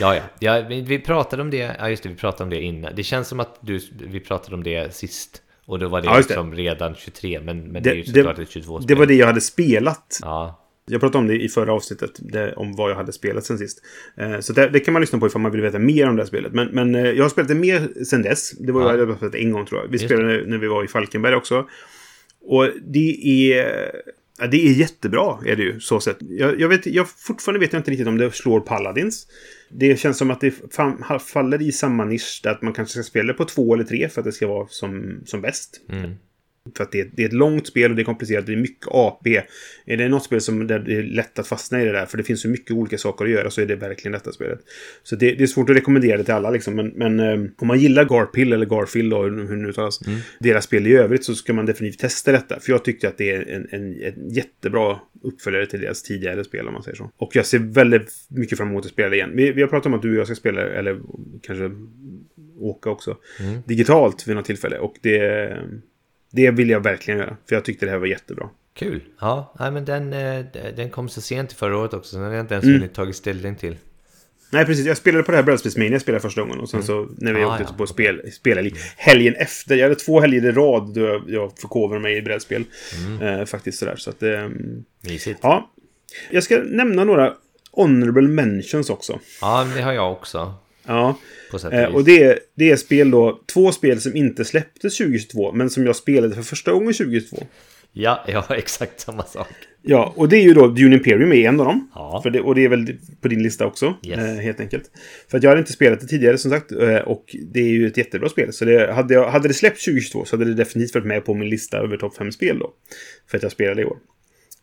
Ja, ja. ja vi, vi pratade om det. Ja, just det, vi pratade om det innan. Det känns som att du, vi pratade om det sist. Och då var det Ja, det. liksom redan 23, men, men det, är ju Det, såklart det, ett 22 det var det jag hade spelat. Ja, Jag pratade om det i förra avsnittet, det, om vad jag hade spelat sen sist. Eh, så det, det kan man lyssna på ifall man vill veta mer om det här spelet. Men, men eh, jag har spelat det mer sen dess. Det var Ja. jag hade spelat det en gång tror jag. Vi Just spelade när vi var i Falkenberg också. Och det är... Ja, det är jättebra, är det ju, så sett. Jag, jag vet, jag, fortfarande vet jag inte riktigt om det slår Paladins. Det känns som att det fa- faller i samma nisch, att man kanske ska spela det på två eller tre för att det ska vara som, som bäst. Mm. För att det är, det är ett långt spel och det är komplicerat. Det är mycket AP. Är det något spel som där det är lätt att fastna i det där, för det finns så mycket olika saker att göra, så är det verkligen detta spelet. Så det, det är svårt att rekommendera det till alla, liksom. Men, men eh, om man gillar Garpill, eller Garfield, då, hur nu uttalas, deras spel i övrigt, så ska man definitivt testa detta. För jag tyckte att det är en, en, en jättebra uppföljare till deras tidigare spel, om man säger så. Och jag ser väldigt mycket fram emot att spela igen. Vi, vi har pratat om att du och jag ska spela, eller kanske åka också, digitalt vid något tillfälle. Och det... Det vill jag verkligen göra, för jag tyckte det här var jättebra. Kul. Ja, nej, men den, eh, den kom så sent förra året också, så den har jag inte ens Mm. hunnit tagit ställning till. Nej, precis. Jag spelade på det här brädspelsmania jag spelade första gången. Och sen så när vi Ah, åkte ja. på spel, spelhelg. Helgen efter. Jag hade två helger i rad då jag, jag förkovrade mig i brädspel. Eh, faktiskt sådär. Så att, ehm, Mysigt. Ja, ja. Jag ska nämna några honorable mentions också. men det har jag också. Ja. Och Eh, och det, är- det är spel då, två spel som inte släpptes 2022, men som jag spelade för första gången 2022. Ja, jag har exakt samma sak. Ja, och det är ju då Dune Imperium är en av dem. Ja. Det, och det är väl på din lista också, Yes. eh, helt enkelt. För att jag hade inte spelat det tidigare, som sagt. Eh, och det är ju ett jättebra spel. Så det, hade, jag, hade det släppts 2022 så hade det definitivt varit med på min lista över topp 5-spel då. För att jag spelade i år.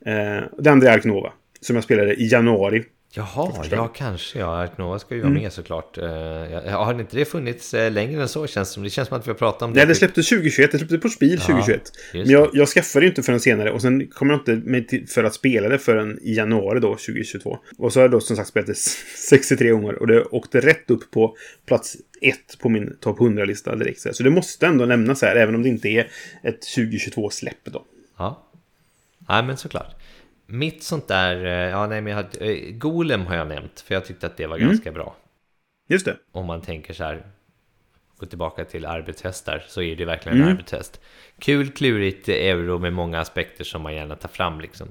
Eh, det andra är Ark Nova, som jag spelade i januari. Jaha, ja kanske ja. Ark Nova ska ju vara med såklart. Ja, Har inte det funnits eh, längre än så känns det som? Det känns som att vi har pratat om det. Nej, det typ- släpptes 2021. Det släpptes på Spiel 2021. Men jag, jag skaffade det inte förrän senare. Och sen kom jag inte med för att spela det förrän i januari då, 2022. Och så har jag då som sagt spelat det 63 gånger. Och det åkte rätt upp på plats ett på min topp 100-lista direkt. Så det måste ändå nämnas här, även om det inte är ett 2022-släpp då. Ja. Nej, men såklart. Mitt sånt där, eh, ja nej men jag hade, eh, Golem har jag nämnt, för jag tyckte att det var Mm. ganska bra. Just det. Om man tänker så här, gå tillbaka till arbetshästar, så är det verkligen en Mm. arbetshäst. Kul, klurigt euro med många aspekter som man gärna tar fram liksom.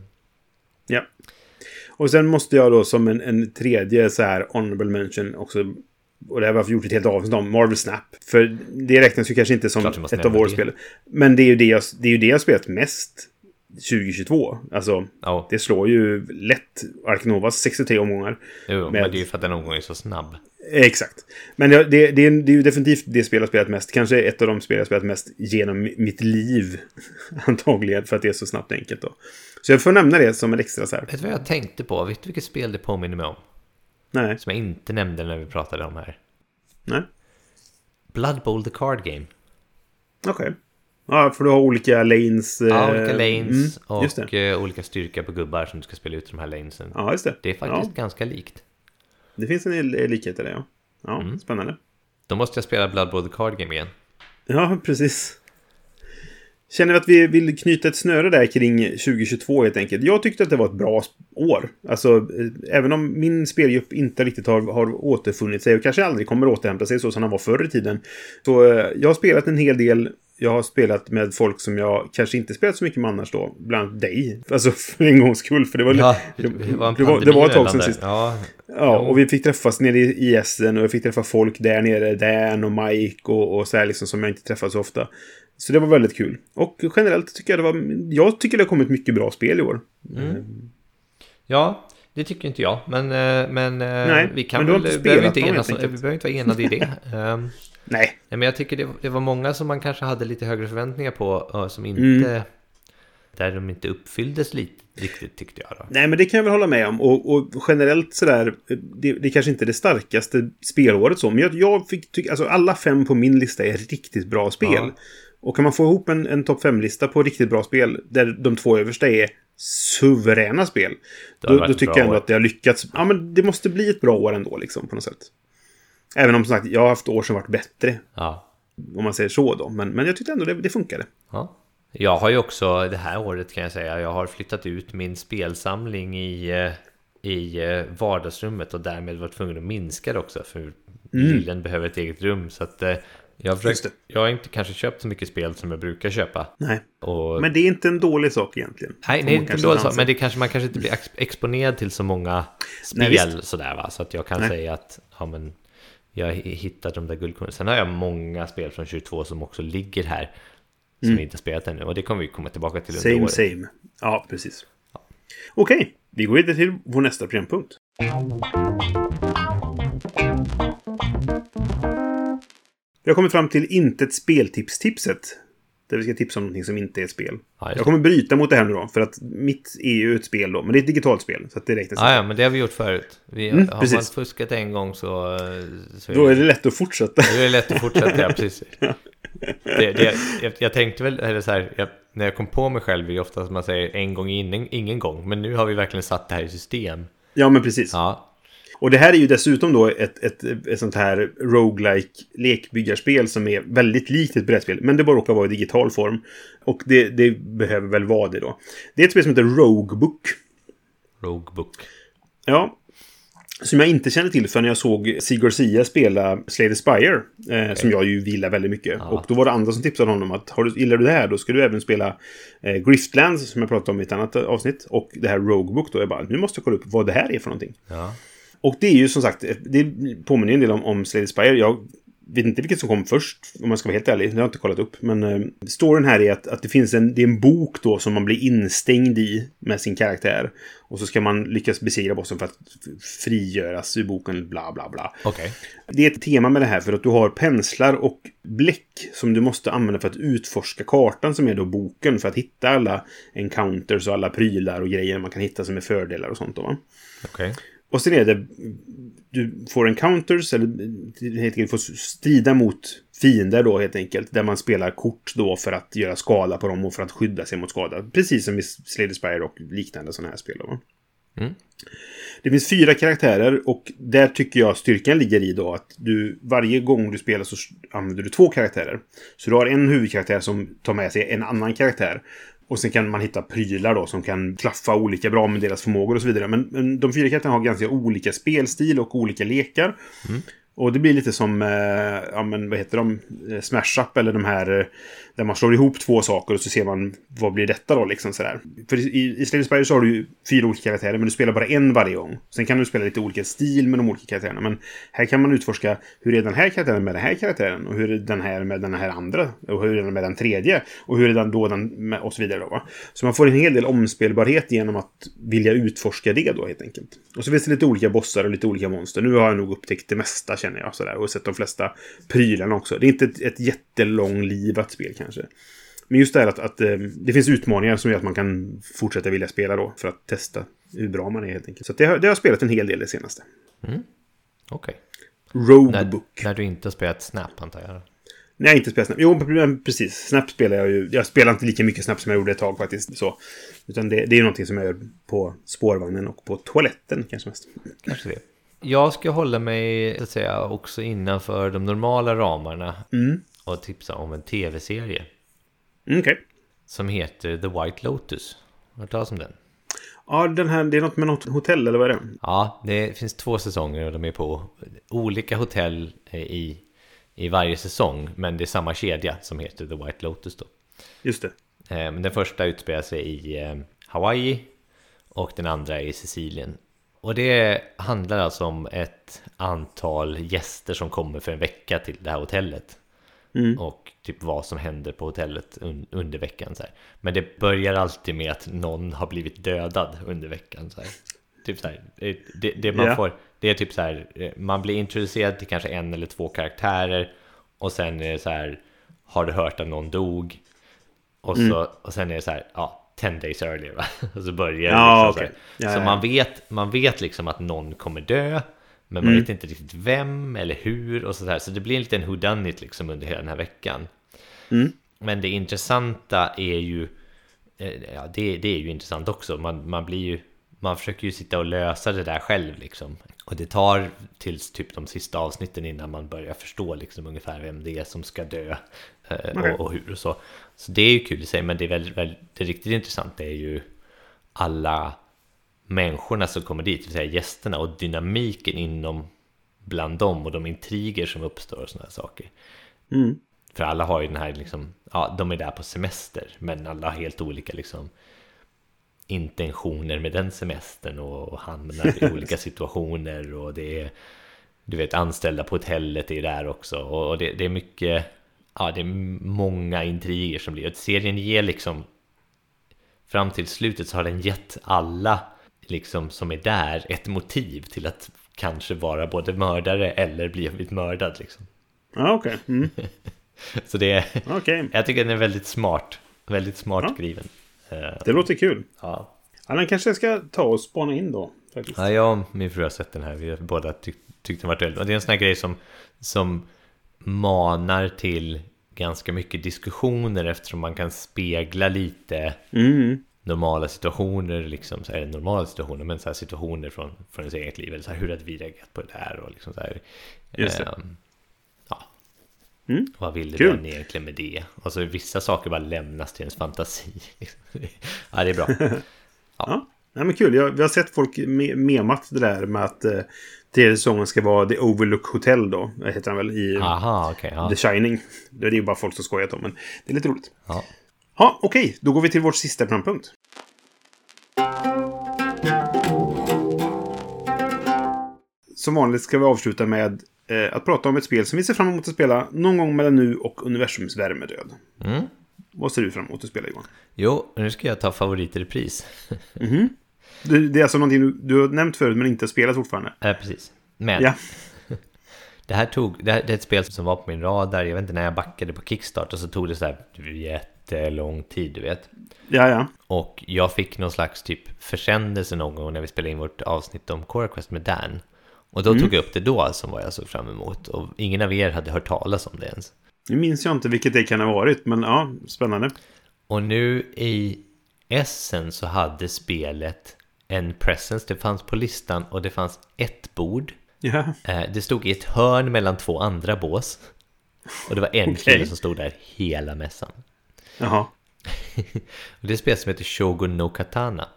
Ja. Och sen måste jag då som en, en tredje så här honorable mention också och det har vi gjort ett helt avsnitt om, Marvel Snap. För det räknas ju kanske inte som ett av våra spel. Men det är ju det jag, det är ju det jag spelat mest 2022. Alltså, Ja, det slår ju lätt Ark Novas 63 omgångar. jo, med- men det är ju för att den omgången är så snabb. Exakt. Men det, det, det, är, det är ju definitivt det spel jag spelat mest. Kanske ett av de spel jag spelat mest genom mitt liv. Antagligen, för att det är så snabbt och enkelt då. Så jag får nämna det som en extra så här. Vet du vad jag tänkte på? Vet du vilket spel det påminner mig om? Nej, Som jag inte nämnde när vi pratade om här. nej. Blood Bowl the Card Game. Okej. Ja, för du har olika lanes. Ja, eh, olika lanes mm, och eh, olika styrka på gubbar som du ska spela ut de här lanesen. Ja, just det. Det är faktiskt Ja, ganska likt. det finns en li- likhet i det, ja. Ja, Mm. spännande. Då måste jag spela Blood Bowl the Card Game igen. Ja, precis. Känner vi att vi vill knyta ett snöre där kring 2022 helt enkelt. Jag tyckte att det var ett bra år. Alltså, eh, även om min spelgrupp inte riktigt har, har återfunnit sig och kanske aldrig kommer återhämta sig så som han var förr i tiden. Så jag har spelat en hel del. Jag har spelat med folk som jag kanske inte spelat så mycket med annars då. Bland annat dig. Alltså för en gångs skull. För det var, Ja, det, det var det var, det var ett tag sedan sist. Ja, Ja, och vi fick träffas nere i Essen och jag fick träffa folk där nere, Dan och Mike och, och så här liksom som jag inte träffat så ofta. Så det var väldigt kul. Och generellt tycker jag det var... Jag tycker det har kommit mycket bra spel i år. ja, det tycker inte jag. Men, eh, men eh, Nej, vi kan men väl, inte behöver inte enas, vi behöver inte vara enade i det. Nej. Nej, men jag tycker det, det var många som man kanske hade lite högre förväntningar på eh, som inte... Mm. Där de inte uppfylldes lite riktigt tyckte jag då. Nej, men det kan jag väl hålla med om. Och, och generellt sådär, det, det är kanske inte är det starkaste spelåret så, men jag, jag fick tycka, alltså alla fem på min lista är riktigt bra spel. Ja. Och kan man få ihop en, en topp fem-lista på riktigt bra spel, där de två översta är suveräna spel, då, då tycker jag ändå år. att det har lyckats. Ja, men det måste bli ett bra år ändå, liksom, på något sätt. Även om, som sagt, jag har haft år som varit bättre, Ja. om man säger så då. Men, men jag tyckte ändå det, det funkade. ja. Jag har ju också det här året kan jag säga, jag har flyttat ut min spelsamling i, eh, i eh, vardagsrummet och därmed varit tvungen att minska det också. För lillen behöver ett eget rum. Så att eh, jag, Mm. Försökt, det. jag har inte kanske köpt så mycket spel som jag brukar köpa. Nej. Och Men det är inte en dålig sak egentligen. Nej, nej man inte dåligt anse. så, men det kanske, man kanske inte blir ex- exponerad till så många Nej, spel sådär va. Så att jag kan Nej. säga att ja, men, jag hittat de där guldkornen. Sen har jag många spel från 22 som också ligger här. Som vi inte har spelat ännu. Och det kommer vi komma tillbaka till under Mm. Same, året. same. Ja, precis. Okej, vi går vidare till vår nästa programpunkt. Vi har kommit fram till inte ett speltips-tipset. Där vi ska tipsa om någonting som inte är ett spel. Ja, jag kommer bryta mot det här nu då, för att mitt är ju ett spel då. Men det är ett digitalt spel, så att det räknas Ja, ja, men det har vi gjort förut. Vi, Mm, har precis. man fuskat en gång så, så Då är det lätt att fortsätta. Då är det lätt att fortsätta, ja, precis. Det, det, jag, jag tänkte väl, eller så här, jag, när jag kom på mig själv är det ofta som man säger en gång ingen, ingen gång. Men nu har vi verkligen satt det här i system. Ja, men precis. Ja, Och det här är ju dessutom då ett, ett, ett sånt här roguelike lekbyggarspel som är väldigt likt ett brädspel. Men det bara råkar vara i digital form. Och det, det behöver väl vara det då. Det är ett spel som heter Roguebook. Roguebook. Ja. Som jag inte kände till förrän jag såg Sig Garcia spela Slay the Spire. Eh, Som jag ju gillar väldigt mycket. Ja. Och då var det andra som tipsade honom att har du, gillar du det här då ska du även spela eh, Griftlands som jag pratade om i ett annat avsnitt. Och det här Roguebook då. Jag bara, nu måste jag kolla upp vad det här är för någonting. Ja. Och det är ju som sagt, det påminner en del om, om Slay the Spire. Jag vet inte vilket som kom först, om man ska vara helt ärlig. Det har jag inte kollat upp. Men eh, storyn här är att, att det finns en, det är en bok då som man blir instängd i med sin karaktär. Och så ska man lyckas besegra bossen för att frigöras ur boken, bla bla bla. Okej. Det är ett tema med det här för att du har penslar och bläck som du måste använda för att utforska kartan som är då boken för att hitta alla encounters och alla prylar och grejer man kan hitta som är fördelar och sånt då. Va? Okej. Och sen är det, du får encounters, eller helt enkelt får strida mot fiender då helt enkelt. Där man spelar kort då för att göra skada på dem och för att skydda sig mot skada. Precis som i Spire och liknande sådana här spel. Då. Mm. Det finns fyra karaktärer och där tycker jag styrkan ligger i då att du varje gång du spelar så använder du två karaktärer. Så du har en huvudkaraktär som tar med sig en annan karaktär. Och sen kan man hitta prylar då som kan klaffa olika bra med deras förmågor och så vidare. Men, men de fyra katterna har ganska olika spelstil och olika lekar. Mm. Och det blir lite som, eh, ja men vad heter de, eh, Smash Up eller de här eh, där man slår ihop två saker och så ser man vad blir detta då liksom sådär. För i, i Slay Spire så har du ju fyra olika karaktärer men du spelar bara en varje gång. Sen kan du spela lite olika stil med de olika karaktärerna. Men här kan man utforska hur är den här karaktären med den här karaktären och hur är den här med den här andra och hur är den med den tredje och hur är den då den med och så vidare då va. Så man får en hel del omspelbarhet genom att vilja utforska det då helt enkelt. Och så finns det lite olika bossar och lite olika monster. Nu har jag nog upptäckt det mesta känner jag sådär och sett de flesta prylarna också. Det är inte ett, ett jättelånglivat spel kanske. Men just det här att, att eh, det finns utmaningar som gör att man kan fortsätta vilja spela då för att testa hur bra man är helt enkelt. Så det, har, det har jag spelat en hel del det senaste. Okej. Roguebook. När, när du inte har spelat Snap antar jag. Nej, inte spelat Snap. Jo, precis. Snap spelar jag ju. Jag spelar inte lika mycket Snap som jag gjorde ett tag faktiskt. Så. Utan det, det är ju någonting som jag gör på spårvagnen och på toaletten kanske mest. Kanske det. Jag ska hålla mig, så att säga, också innanför de normala ramarna. Mm. Och tipsa om en tv-serie. Mm, Okej. Som heter The White Lotus. Har du talas om den? Ja, den här, det är något med något hotell eller vad är det? Ja, det finns två säsonger och de är på olika hotell i, i varje säsong. Men det är samma kedja som heter The White Lotus då. Just det. Eh, Men den första utspelar sig i eh, Hawaii och den andra är i Sicilien. Och det handlar alltså om ett antal gäster som kommer för en vecka till det här hotellet. Mm. Och typ vad som händer på hotellet un- under veckan. Så här. Men det börjar alltid med att någon har blivit dödad under veckan. Så här. Typ så här, det, det, man Ja. får, det är typ så här, eh, man blir introducerad till kanske en eller två karaktärer. Och sen är det så här, har du hört att någon dog? Och, Mm. så, och sen är det så här, ja, 10 days earlier va? Och så börjar det Ja, liksom så, okej. här. Ja, så ja, man vet, man vet liksom att någon kommer dö. Men man Mm. vet inte riktigt vem eller hur och sådär. Så det blir en liten whodunit liksom under hela den här veckan. Mm. Men det intressanta är ju, eh, ja det, det är ju intressant också. Man, man blir ju, man försöker ju sitta och lösa det där själv liksom. Och det tar tills typ de sista avsnitten innan man börjar förstå liksom ungefär vem det är som ska dö. eh. Och, och hur och så. Så det är ju kul i sig, men det är väldigt, väldigt, det riktigt intressanta är ju alla människorna som kommer dit, det vill säga gästerna och dynamiken inom bland dem och de intriger som uppstår och sådana saker. Mm. För alla har ju den här liksom, ja de är där på semester men alla har helt olika liksom intentioner med den semestern och hamnar i olika situationer och det är du vet anställda på hotellet är där också och det, det är mycket ja det är många intriger som blir och serien ger liksom fram till slutet så har den gett alla liksom som är där ett motiv till att kanske vara både mördare eller blivit mördad liksom. Ja, okej. Mm. Så det är, Okej. jag tycker den är väldigt smart, väldigt smart Ja. skriven. Eh, Det låter kul. Ja. Ja, den kanske jag ska ta och spana in då. Faktiskt. Ja, jag och min fru har sett den här. Vi har båda tyck, tyckt den varit väldigt... Och det är en sån här grej som, som manar till ganska mycket diskussioner eftersom man kan spegla lite Mm. normala situationer, liksom så här, normala situationer, men så här situationer från, från ens eget liv. Eller så här, hur hade vi reagerat på det här? Och liksom så här, Just det. ehm, ja, Mm. vad ville Kul. den egentligen med det? Och så vissa saker bara lämnas till ens fantasi. ja, det är bra. Ja. Nej, men kul. Jag, vi har sett folk me memat det där med att eh, tredje säsongen ska vara The Overlook Hotel då. Heter den väl i Aha, okej. ja. The Shining. Det är ju bara folk som skojat om, men det är lite roligt. Ja. Ja, okej. Då går vi till vår sista programpunkt. Som vanligt ska vi avsluta med eh, att prata om ett spel som vi ser fram emot att spela någon gång mellan nu och universums värmedöd. Mm. Vad ser du fram emot att spela Johan? Jo, nu ska jag ta favoriter i pris. Det, det är alltså någonting du, du har nämnt förut men inte spelat fortfarande. Ja, precis. Men Ja. det här tog, det, här, det är ett spel som var på min radar, jag vet inte när jag backade på Kickstart och så tog det så här jättelång tid, du vet. Ja, ja. Och jag fick någon slags typ försändelse någon gång när vi spelade in vårt avsnitt om Core Quest med Dan. Och då tog jag upp det då som vad jag såg fram emot. Och ingen av er hade hört talas om det ens. Nu minns jag inte vilket det kan ha varit, men ja, spännande. Och nu i Essen så hade spelet en presence, det fanns på listan och det fanns ett bord. Eh, Det stod i ett hörn mellan två andra bås. Och det var en Okej. kille som stod där hela mässan. jaha. Det är ett spel som heter Shogun no Katana.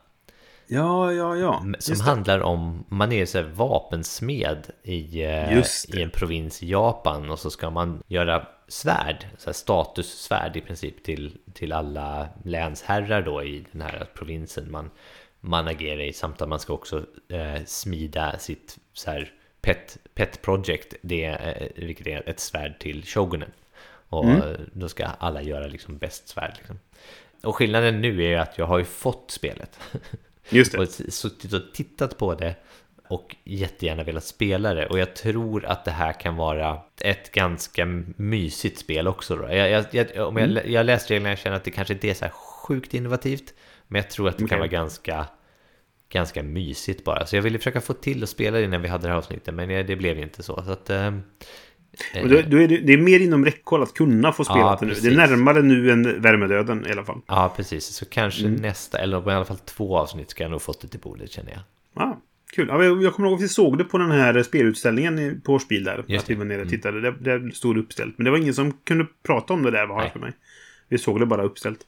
Ja, ja, ja. Som Just det. handlar om, man är så vapensmed i, eh, i en provins i Japan och så ska man göra svärd, så här statussvärd i princip till, till alla länsherrar då i den här provinsen man, man agerar i samt att man ska också eh, smida sitt så här pet, pet project, det, är, eh, vilket är ett svärd till shogunen. Och Mm. eh, då ska alla göra liksom bäst svärd. Liksom. Och skillnaden nu är att jag har ju fått spelet. Just det. och suttit och tittat på det och jättegärna velat spela det. Och jag tror att det här kan vara ett ganska mysigt spel också. Då. Jag, jag, jag, om jag, jag läst reglerna jag känner att det kanske inte är så här sjukt innovativt. Men jag tror att det kan Okej. vara ganska, ganska mysigt bara. Så jag ville försöka få till att spela det när vi hade det här avsnittet. Men det blev inte så. så att, Och då, då är det, det är mer inom räckhåll att kunna få spela Ja, det nu. Det är närmare nu än värmedöden i alla fall. Ja, precis. Så kanske Mm. nästa, eller i alla fall två avsnitt ska jag nog fått det till bordet känner jag. Ja, kul. Ja, jag, kommer ihåg att vi såg det på den här spelutställningen på Årsbil där. Just att vi. Mm. var nere och tittade. Där, där stod det uppställt. Men det var ingen som kunde prata om det där, var för mig. Vi såg det bara uppställt.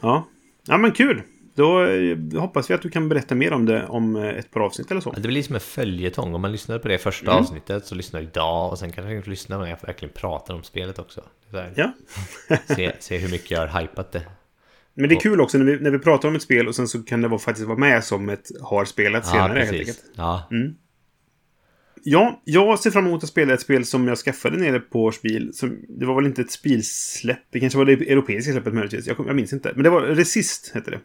Ja, ja men kul. Då eh, hoppas vi att du kan berätta mer om det om eh, ett par avsnitt eller så. Det blir liksom en följetong. Om man lyssnade på det första Mm. avsnittet så lyssnar idag och sen kanske jag lyssna när jag verkligen pratar om spelet också. Ja. se, se hur mycket jag har hypat det. Men det är kul också när vi, när vi pratar om ett spel och sen så kan det vara, faktiskt vara med som ett har spelat senare helt enkelt. Ja, Ja, jag ser fram emot att spela ett spel som jag skaffade nere på. Som, det var väl inte ett spelsläpp. Det kanske var det europeiska släppet möjligtvis. Jag, jag minns inte. Men det var Resist, hette det.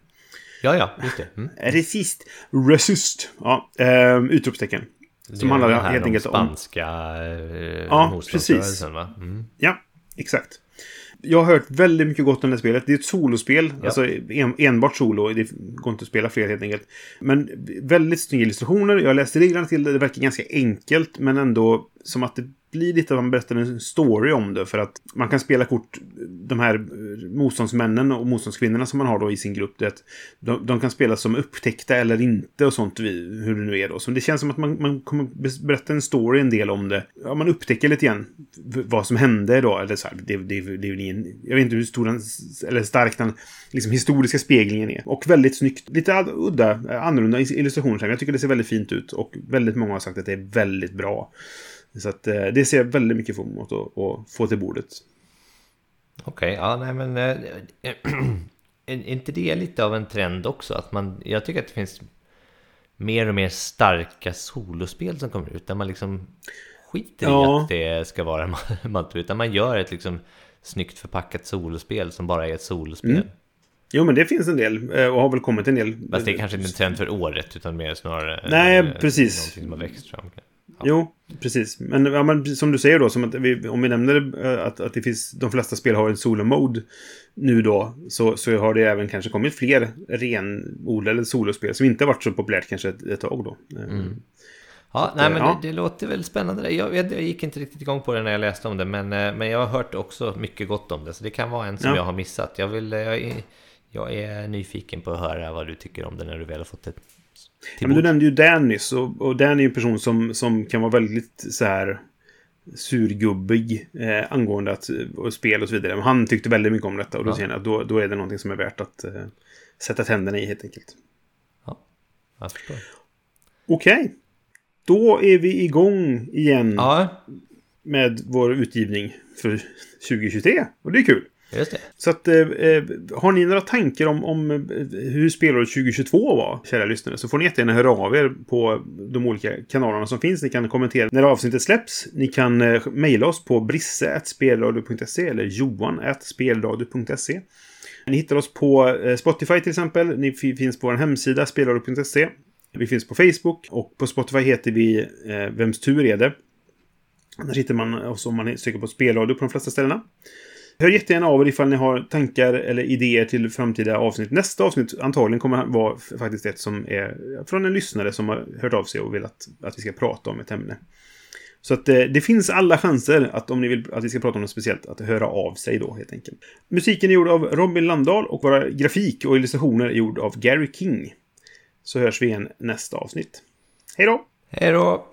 ja, ja just det. Mm. Resist. Resist. Ja, eh, utropstecken. Som Det är handlar den här helt enkelt om... spanska eh, Ja, motståndsrörelsen, va? Mm. Ja, exakt. Jag har hört väldigt mycket gott om det här spelet. Det är ett solospel. Ja. Alltså en, enbart solo. Det går inte att spela fler helt enkelt. Men väldigt snygga illustrationer. Jag har läst reglerna till det. Det verkar ganska enkelt. Men ändå som att det blir lite att man berättar en story om det. För att man kan spela kort de här eh, motståndsmännen och motståndskvinnorna som man har då i sin grupp. Det, de, de kan spelas som upptäckta eller inte och sånt. Hur det nu är då. Så det känns som att man, man kommer berätta en story en del om det. Ja, man upptäcker lite grann vad som hände då. Eller så här, det, det, det är ingen... Jag vet inte hur stor den, eller stark den liksom, historiska speglingen är. Och väldigt snyggt. Lite udda, annorlunda illustrationer. Jag tycker det ser väldigt fint ut. Och väldigt många har sagt att det är väldigt bra. Så att eh, det ser jag väldigt mycket fram emot att, få till bordet. Okej, ja, nej men... eh, är inte det lite av en trend också? Att man, jag tycker att det finns mer och mer starka solospel som kommer ut. Där man liksom skiter i Ja. att det ska vara en malt utan man gör ett liksom snyggt förpackat solospel som bara är ett solospel. Mm. Jo, men det finns en del eh, och har väl kommit en del. Fast det är kanske inte en trend för året, utan mer snarare... Nej, precis. Någonting som har växt fram. Ja. Jo, precis. Men, ja, men som du säger då, som att vi, om vi nämner eh, att, att det finns, de flesta spel har en solo-mode nu då, så, så har det även kanske kommit fler renodlade solospel som inte har varit så populärt kanske ett, ett tag då. Eh, Mm. Ja, nej, men ja. Det, det låter väl spännande. Jag, jag, jag gick inte riktigt igång på det när jag läste om det, men, eh, men jag har hört också mycket gott om det, så det kan vara en som Ja. jag har missat. Jag, vill, eh, jag, är, jag är nyfiken på att höra vad du tycker om det när du väl har fått till Ja, men du nämnde ju Dan nyss och, och Dan är ju en person som, som kan vara väldigt så här surgubbig eh, angående att, och spel och så vidare. Men han tyckte väldigt mycket om detta och då Ja. känner jag att då, då är det någonting som är värt att eh, sätta tänderna i helt enkelt. Ja, jag förstår. Okej. Då är vi igång igen Ja, med vår utgivning för 2023. Och det är kul just det. Så att, eh, eh, har ni några tankar om, om eh, hur spelåret 2022 var, kära lyssnare, så får ni jättegärna höra av er på de olika kanalerna som finns. Ni kan kommentera när avsnittet släpps. Ni kan eh, mejla oss på brisse.spelradio.se eller johan.spelradio.se. Ni hittar oss på eh, Spotify till exempel. Ni finns på vår hemsida spelradio.se. Vi finns på Facebook och på Spotify heter vi eh, Vems tur är det? Där hittar man oss om man söker på spelradio på de flesta ställena. Hör jättegärna av er ifall ni har tankar eller idéer till framtida avsnitt. Nästa avsnitt antagligen kommer vara faktiskt ett som är från en lyssnare som har hört av sig och vill att, att vi ska prata om ett ämne. Så att eh, det finns alla chanser att om ni vill att vi ska prata om något speciellt, att höra av sig då helt enkelt. Musiken är gjord av Robin Landahl och våra grafik och illustrationer är gjord av Gary King. Så hörs vi igen nästa avsnitt. Hej då! Hej då!